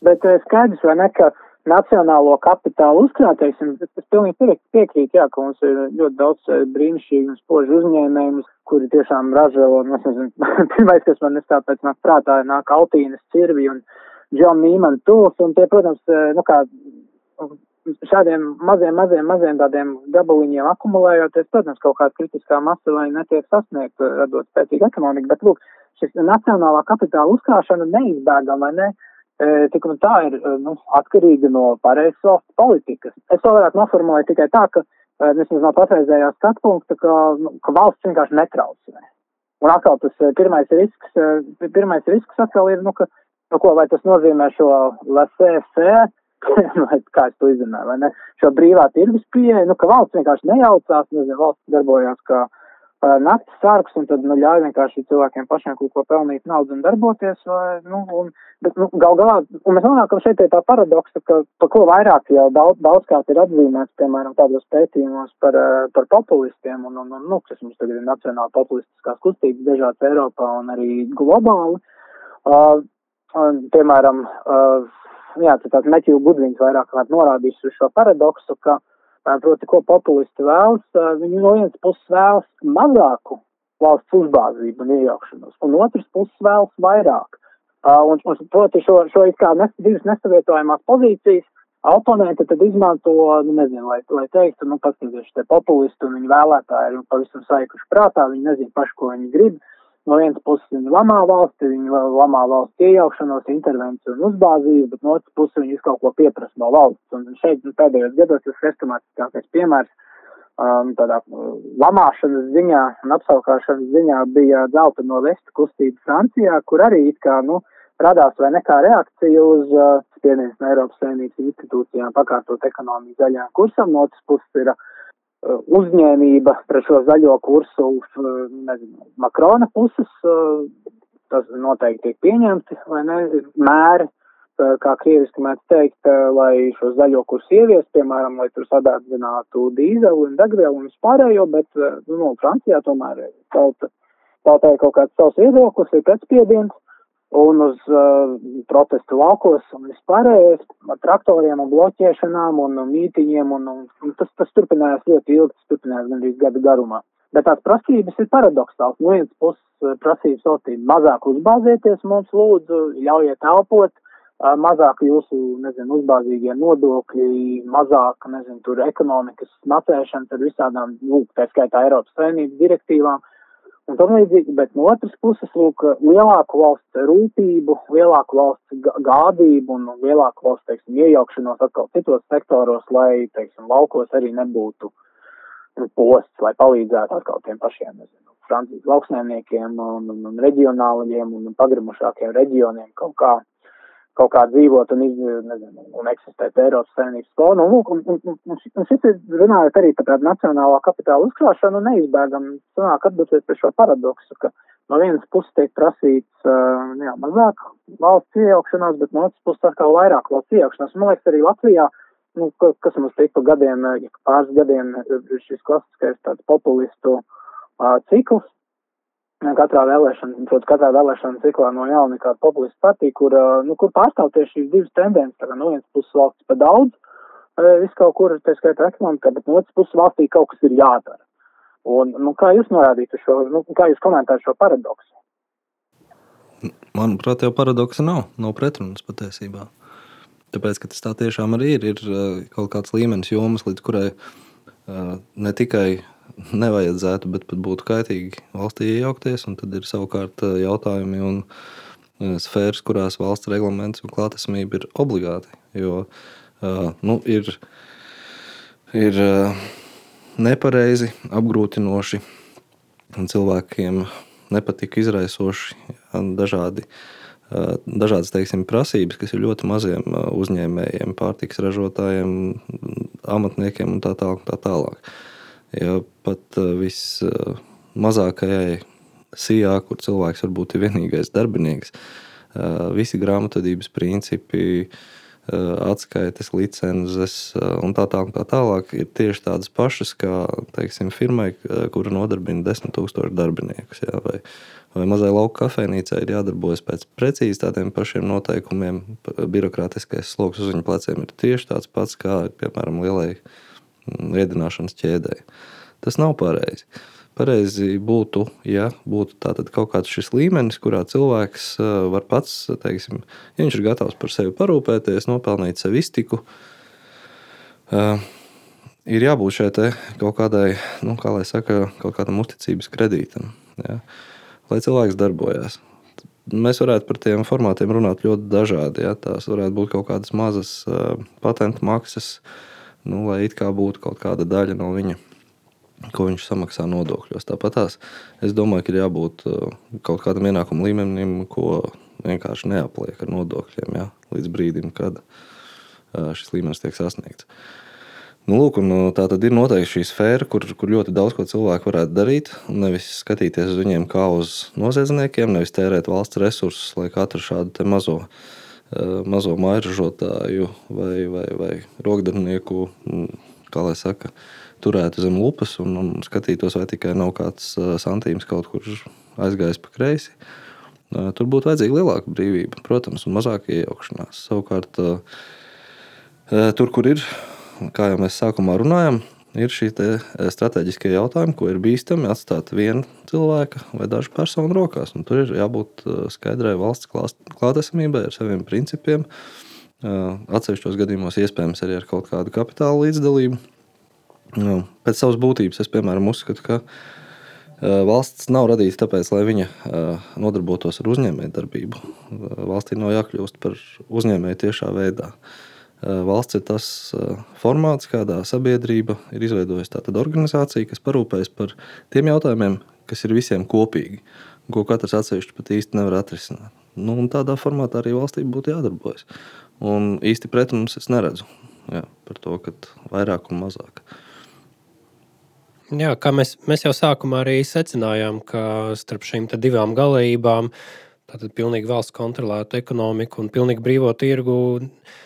Bet skaidrs, vai ne, ka nacionālo kapitālu uzkrātais, un es pilnīgi piekrītu, jā, ka mums ir ļoti daudz eh, brīnišķīgu un spožu uzņēmējumu, kuri tiešām ražo, un es nezinu, pirmais, kas man es tāpēc nāk prātā, nāk Altīnas cirvi un John Neiman tools, un tie, protams, eh, nu kā šādiem maziem, maziem, maziem tādiem gabaliņiem akumulējoties, protams, kaut kāda kritiskā masa vai netiek sasniegta, radot spēcīgu ekonomiku, bet lūk, šis nacionālā kapitāla uzkrāšana neizbēgama, ne? Tik un tā ir nu, atkarīga no pareizas valsts politikas. Es to varētu noformulēt tikai tā, ka vismaz no patreizējā skatu punkta, ka, nu, ka valsts vienkārši netraucē. Un atkal tas pirmais risks, pirmais risks atkal ir, nu, ka, nu, ko, vai tas nozīmē šo lasēsē, vai kā es to izrunāju, vai ne, šo brīvā tirgus pieeja, nu, ka valsts vienkārši nejaucās, nezinu, valsts darbojās kā, naktas sargs, un tad nu, ļauj vienkārši cilvēkiem pašiem kaut ko pelnīt naudu un darboties. Vai, nu, un, bet nu, gal galā, un mēs nonākam šeit pie tā paradoksa, ka pa ko vairāk jau daudz, daudzkārt ir atzīmēts, piemēram, tādos pētījumos par, par populistiem, un, un, un nu, kas mums tagad ir nacionāli populistiskās kustības dažādas Eiropā un arī globāli. Uh, un, piemēram, uh, jā, tāds Metju Gudvins vairāk kārt norādījis uz šo paradoksu, ka uh, Proti, ko populisti vēlas, viņi no vienas puses vēlas mazāku valsts uzbāzību un iejaukšanos, un otrs puses vēlas vairāk. Un, un proti, šo, šo it kā nes, divas nesavietojamās pozīcijas oponenti tad izmanto, nu, nezinu, lai, lai teiktu, nu, paskatieties, te populisti un viņu vēlētāji ir pavisam saikuši prātā, viņi nezin paši, ko viņi grib. Uh, no vienas puses viņi lamā valsti, viņi lamā valsts iejaukšanos, intervenciju un uzbāzību, bet no otras puses viņi kaut ko pieprasa no valsts. Un šeit nu, pēdējos gados tas restomātiskākais piemērs um, tādā uh, lamāšanas ziņā un apsaukāšanas ziņā bija zelta no vesta kustība Francijā, kur arī it kā, nu, radās vai nekā reakcija uz uh, spiediens no Eiropas Savienības institūcijām pakārtot ekonomiju zaļajām kursam, no otras puses ir Uh, uzņēmība pret šo zaļo kursu uh, nezinu, Makrona puses, uh, tas noteikti tiek pieņemti, vai ne, mēri, kā krieviski mēs teikt, lai šo zaļo kursu ieviest, piemēram, lai tur sadārdzinātu dīzeli un degvielu un vispārējo, bet, nu, no Francijā tomēr tauta, tauta ir kaut kāds savs viedoklis, ir pretspiediens, un uz uh, protestu laukos un vispārējais ar traktoriem un bloķēšanām un mītiņiem, un, un, un tas, tas turpinājās ļoti ilgi, tas turpinājās gandrīz gada garumā. Bet tās prasības ir paradoxāls. No vienas puses uh, prasības veltīt mazāk uzbāzieties mums lūdzu, ļaujiet elpot, uh, mazāk jūsu, nezinu, uzbāzīgie nodokļi, mazāk, nezinu, tur ekonomikas smacēšana ar visādām, lūk, tā skaitā Eiropas Savienības direktīvām. Uh, un tam līdzīgi, bet no otras puses, lūk, lielāku valsts rūpību, lielāku valsts gādību un lielāku valsts, teiksim, iejaukšanos atkal citos sektoros, lai, teiksim, laukos arī nebūtu nu, posts, lai palīdzētu atkal tiem pašiem, nezinu, Francijas lauksnēmniekiem un, un, un reģionālajiem un pagrimušākiem reģioniem kaut kā kaut kā dzīvot un, iz, nezinu, un eksistēt Eiropas saimnības skolā. Nu, un, un, un, un šis ir runājot arī par tādu nacionālā kapitāla uzkrāšanu, neizbēgam sanāk atbildēt pie šo paradoksu, ka no vienas puses tiek prasīts uh, jā, mazāk valsts iejaukšanās, bet no otras puses atkal vairāk valsts iejaukšanās. Man liekas, arī Latvijā, nu, kas mums tik pa gadiem, ja pāris gadiem šis klasiskais tāds populistu uh, cikls, katrā vēlēšana, protams, katrā vēlēšana ciklā no jauna kāda populistu partija, kur, nu, kur pārstāv tieši šīs divas tendences. Tā kā no vienas puses valsts pa daudz, viss kaut kur, tā skaitā ekonomikā, bet no otras puses valstī kaut kas ir jādara. Un, nu, kā jūs norādītu šo, nu, kā jūs komentētu šo paradoksu? Manuprāt, jau paradoksa nav, nav pretrunas patiesībā. Tāpēc, ka tas tā tiešām arī ir, ir kaut kāds līmenis jomas, līdz kurai ne tikai nevajadzētu, bet pat būtu kaitīgi valstī iejaukties. Tad ir savukārt eh, jautājumi un eh, sfēras, kurās valsts reglaments un klātesamība ir obligāti. Jo eh, nu, ir, ir nepareizi, apgrūtinoši un cilvēkiem nepatīk izraisoši dažādi. Dažādas teiksim, prasības, kas ir ļoti maziem uzņēmējiem, pārtiks ražotājiem, amatniekiem un tā tālāk. Tā tālāk. Ja pat eh, vismazākajai sijā, kur cilvēks varbūt ir vienīgais darbinieks, eh, visi grāmatvedības principi, eh, atskaites, licences un tā tālāk, tā tālāk ir tieši tādas pašas kā teiksim, firmai, kura nodarbina 10,000 darbiniekus. Jā, vai, vai mazai lauka kafejnīcai ir jādarbojas pēc precīzi tādiem pašiem noteikumiem. Birokrātiskais sloks uz viņu pleciem ir tieši tāds pats kā, piemēram, lielai ēdināšanas ķēdēji. Tas nav pareizi. Pareizi būtu, ja būtu kaut kāds šis līmenis, kurā cilvēks var pats, teiksim, ja viņš ir gatavs par sevi parūpēties, nopelnīt sev iztiku. Ir jābūt šai kaut kādai, nu, kā lai saka, kaut kādam uzticības kredītam, ja, lai cilvēks darbojas. Mēs varētu par tiem formātiem runāt ļoti dažādi. Ja, tās varētu būt kaut kādas mazas uh, patentu maksas, nu, lai it kā būtu kaut kāda daļa no viņa ko viņš samaksā nodokļos. Tāpat tās, es domāju, ka ir jābūt uh, kaut kādam ienākuma līmenim, ko vienkārši neapliek ar nodokļiem ja, līdz brīdim, kad uh, šis līmenis tiek sasniegts. Nu, lūk, uh, tā tad ir noteikti šī sfēra, kur, kur ļoti daudz ko cilvēku varētu darīt. Nevis skatīties uz viņiem kā uz noziedzniekiem, nevis tērēt valsts resursus, lai katru šādu mazo, mazo mairažotāju vai, vai, vai rokdarnieku, mm, kā lai saka, turētu zem lupas un, un skatītos, vai tikai nav kāds santīms kaut kur aizgājis pa kreisi. Tur būtu vajadzīga lielāka brīvība, protams, un mazāk iejaukšanās. Savukārt, tur, kur ir, kā jau mēs sākumā runājām, ir šie strateģiskie jautājumi, ko ir bīstami atstāt viena cilvēka vai dažu personu rokās. Un tur ir jābūt skaidrai valsts klātesamībai ar saviem principiem. Atsevišķos gadījumos iespējams arī ar kaut kādu kapitāla līdzdalību. Nu, pēc savas būtības es, piemēram, uzskatu, ka valsts nav radīta tāpēc, lai viņa nodarbotos ar uzņēmējdarbību. Valstī nav jākļūst par uzņēmēju tiešā veidā. Valsts ir tas formāts, kādā sabiedrība ir izveidojusi tādu organizāciju, kas parūpējas par tiem jautājumiem, kas ir visiem kopīgi, ko katrs atsevišķi pat īsti nevar atrisināt. Nu, tādā formātā arī valstī būtu jādarbojas. Un īsti pretrumus es neredzu jā, par to, ka vairāk un mazāk. Uh, Jā, kā mēs, mēs jau sākumā arī secinājām, ka starp šīm divām galībām, tātad pilnīgi valsts kontrolēta ekonomika un pilnīgi brīvo tirgu, ik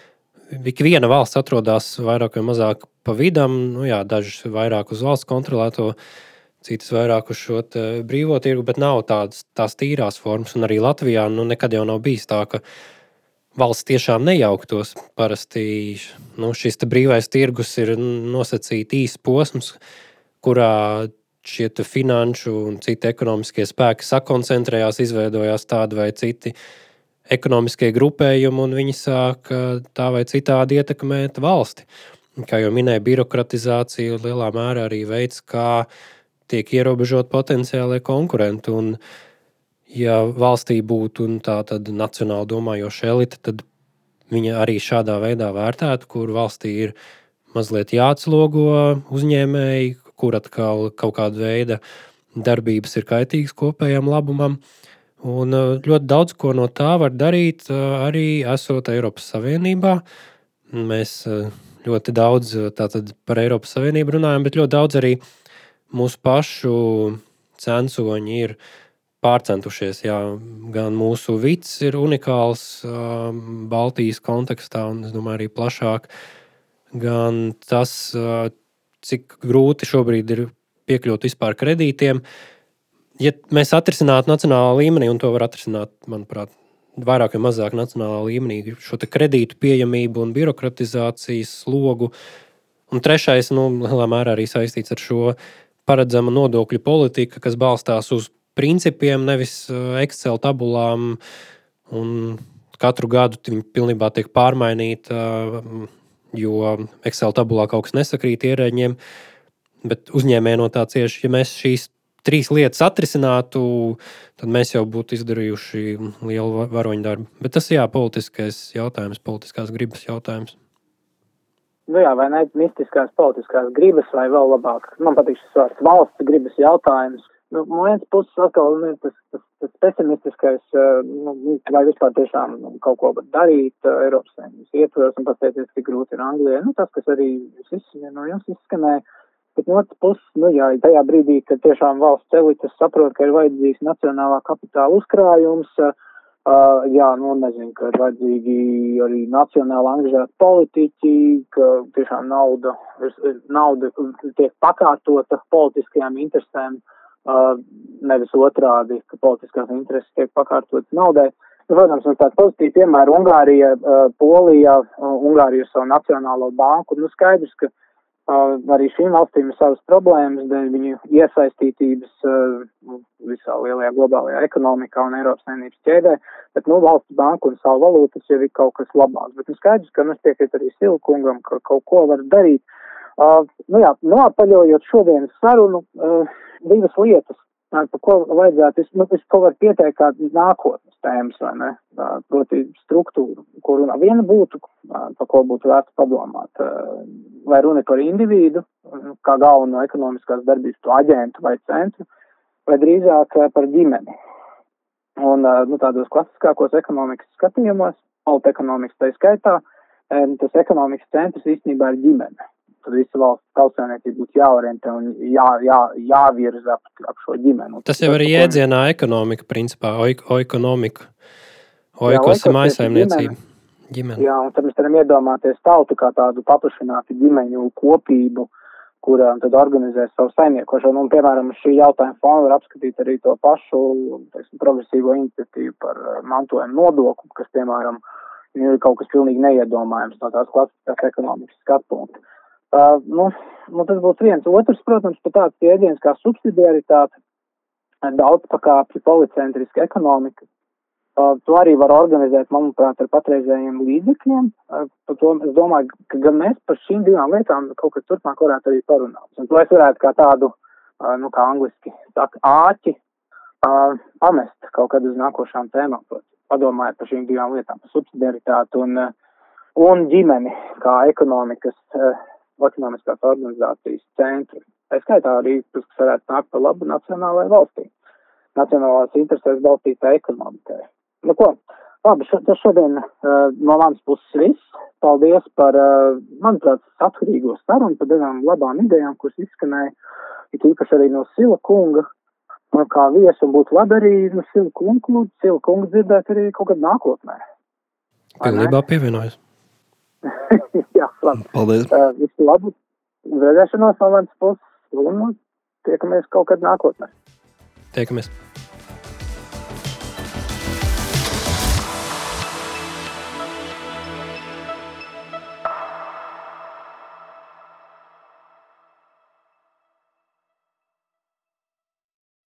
viena valsts atrodas vairāk vai mazāk pa vidam, nu jā, dažas vairāk uz valsts kontrolēto citas vairāk uz šo brīvo tirgu, bet nav tādas tās tīrās formas. Un arī Latvijā nu, nekad jau nav bijis tā, ka valsts tiešām nejauktos. Parasti nu, šis brīvais tirgus ir nosacīts īsts posms, kurā šie finanšu un citi ekonomiskie spēki sakoncentrējās, izveidojās tādi vai citi ekonomiskie grupējumi, un viņi sāk tā vai citādi ietekmēt valsti. Kā jau minēju, birokratizācija lielā mērā arī veids, kā tiek ierobežot potenciālie konkurenti. Un, ja valstī būtu tāda nacionāli domājoša elite, tad viņa arī šādā veidā vērtētu, kur valstī ir mazliet jāatslogo uzņēmēji, kur atkal kaut kāda veida darbības ir kaitīgas kopējam labumam. Un uh, ļoti daudz ko no tā var darīt uh, arī esot Eiropas Savienībā. Mēs uh, ļoti daudz par Eiropas Savienību runājam, bet ļoti daudz arī mūsu pašu censoņi ir pārcentušies. Jā, gan mūsu vids ir unikāls Baltijas kontekstā, un es domāju, arī plašāk. Gan tas, cik grūti šobrīd ir piekļūt vispār kredītiem. Ja mēs atrisinātu nacionālā līmenī, un to var atrisināt, manuprāt, vairāk vai mazāk nacionālā līmenī, šo kredītu pieejamību un birokratizācijas slogu. Un trešais, nu, lielā mērā arī saistīts ar šo paredzama nodokļu politika, kas balstās uz principiem, nevis uh, Excel tabulām. Katru gadu viņi pilnībā tiek pārmainīti jo Excel tabulā kaut kas nesakrīt ierēģiem, bet uzņēmēji no tā cieši. Ja mēs šīs trīs lietas atrisinātu, tad mēs jau būtu izdarījuši lielu varoņu darbu. Bet tas ir politiskais jautājums, politiskās gribas jautājums. Nu jā, vai ne mistiskās politiskās gribas, vai vēl labāk, man patīk šis vārds valsts gribas jautājums. Nu, no vienas puses, atkal ir tas, tas, tas pesimistiskais, eh, nu, vai vispār tiešām nu, kaut ko darīt uh, Eiropas Savienības ietvaros un paskatieties, cik grūti ir Anglijai. Nu, tas, kas arī jūs, no jums izskanēja. Bet no otras puses, nu jā, tajā brīdī, kad tiešām valsts elites saprot, ka ir vajadzīgs nacionālā kapitāla uzkrājums, uh, jā, nu nezinu, ka ir vajadzīgi arī nacionāli angažēti politiķi, ka tiešām nauda, nauda tiek pakārtota politiskajām interesēm. Uh, nevis otrādi, ka politiskās intereses tiek pakārtotas naudai. Nu, protams, ir tāds pozitīvs piemērs Ungārija, Polija, Ungārija savu nacionālo banku. Nu, skaidrs, ka arī šīm valstīm ir savas problēmas dēļ viņu iesaistītības visā lielajā globālajā ekonomikā un Eiropas saimnības ķēdē, bet, nu, valsts banka un savu valūtu tas jau ir kaut kas labāks. Bet, nu, skaidrs, ka, es piekrītu arī Silkungam, ka kaut ko var darīt. Uh, nu jā, noapaļojot šodienas sarunu, uh, divas lietas, par ko vajadzētu, es, nu, es to varu pieteikt kā nākotnes tēmas, vai ne, proti struktūru, ko runā. Viena būtu, par ko būtu vērts padomāt, vai runa par individu, kā galveno ekonomiskās darbības to aģentu vai centru, vai drīzāk par ģimeni. Un, nu, tādos klasiskākos ekonomikas skatījumos, valta ekonomikas tā skaitā, tas ekonomikas centrs īstenībā ir ģimene tad visa valsts tautsēmniecība būtu jāorientē un jā, jā, jāvirza ap, ap šo ģimeni. Tas jau arī jēdzienā ekonomika, principā, oikonomika. Oikos ir maisaimniecība. Ģimene. Jā, un tad mēs varam iedomāties tautu kā tādu paplašinātu ģimeņu kopību, kurā tad organizē savu saimniekošanu. Un, piemēram, šī jautājuma fona var apskatīt arī to pašu teiksim, progresīvo iniciatīvu par uh, mantojumu nodokli, kas, piemēram, ir kaut kas pilnīgi neiedomājams no tās klasiskās ekonomikas skatu punkta. Uh, nu, nu, tas būtu viens. Otrs, protams, ir tāds jēdziens kā subsidiaritāte, daudz pakāpju policentriska ekonomika. Uh, to arī var organizēt, manuprāt, ar patreizējiem līdzekļiem. Uh, to, es domāju, ka gan mēs par šīm divām lietām kaut kad turpmāk varētu arī parunāt. Un to es varētu kā tādu, uh, nu, kā angliski saka, āķi pamest kaut kad uz nākošām tēmām. Padomājiet par šīm divām lietām, subsidiaritāti un, un ģimeni kā ekonomikas ekonomiskās organizācijas centri. Tā skaitā arī, kas varētu nākt par labu nacionālajai valstī. Nacionālās interesēs balstītā ekonomikai. Nu ko, labi, šo, tas šodien uh, no manas puses viss. Paldies par, uh, manuprāt, atkarīgo sarunu, par divām labām idejām, kuras izskanēja, it īpaši arī no Sila kunga. Man kā viesu būtu labi arī no Sila kunga, Sila kunga dzirdēt arī kaut kad nākotnē. Pilnībā pievienojas. Jā, labi. Paldies. Uh, visu labu. Redzēšanos no manas puses. Un tiekamies kaut kad nākotnē. Tiekamies!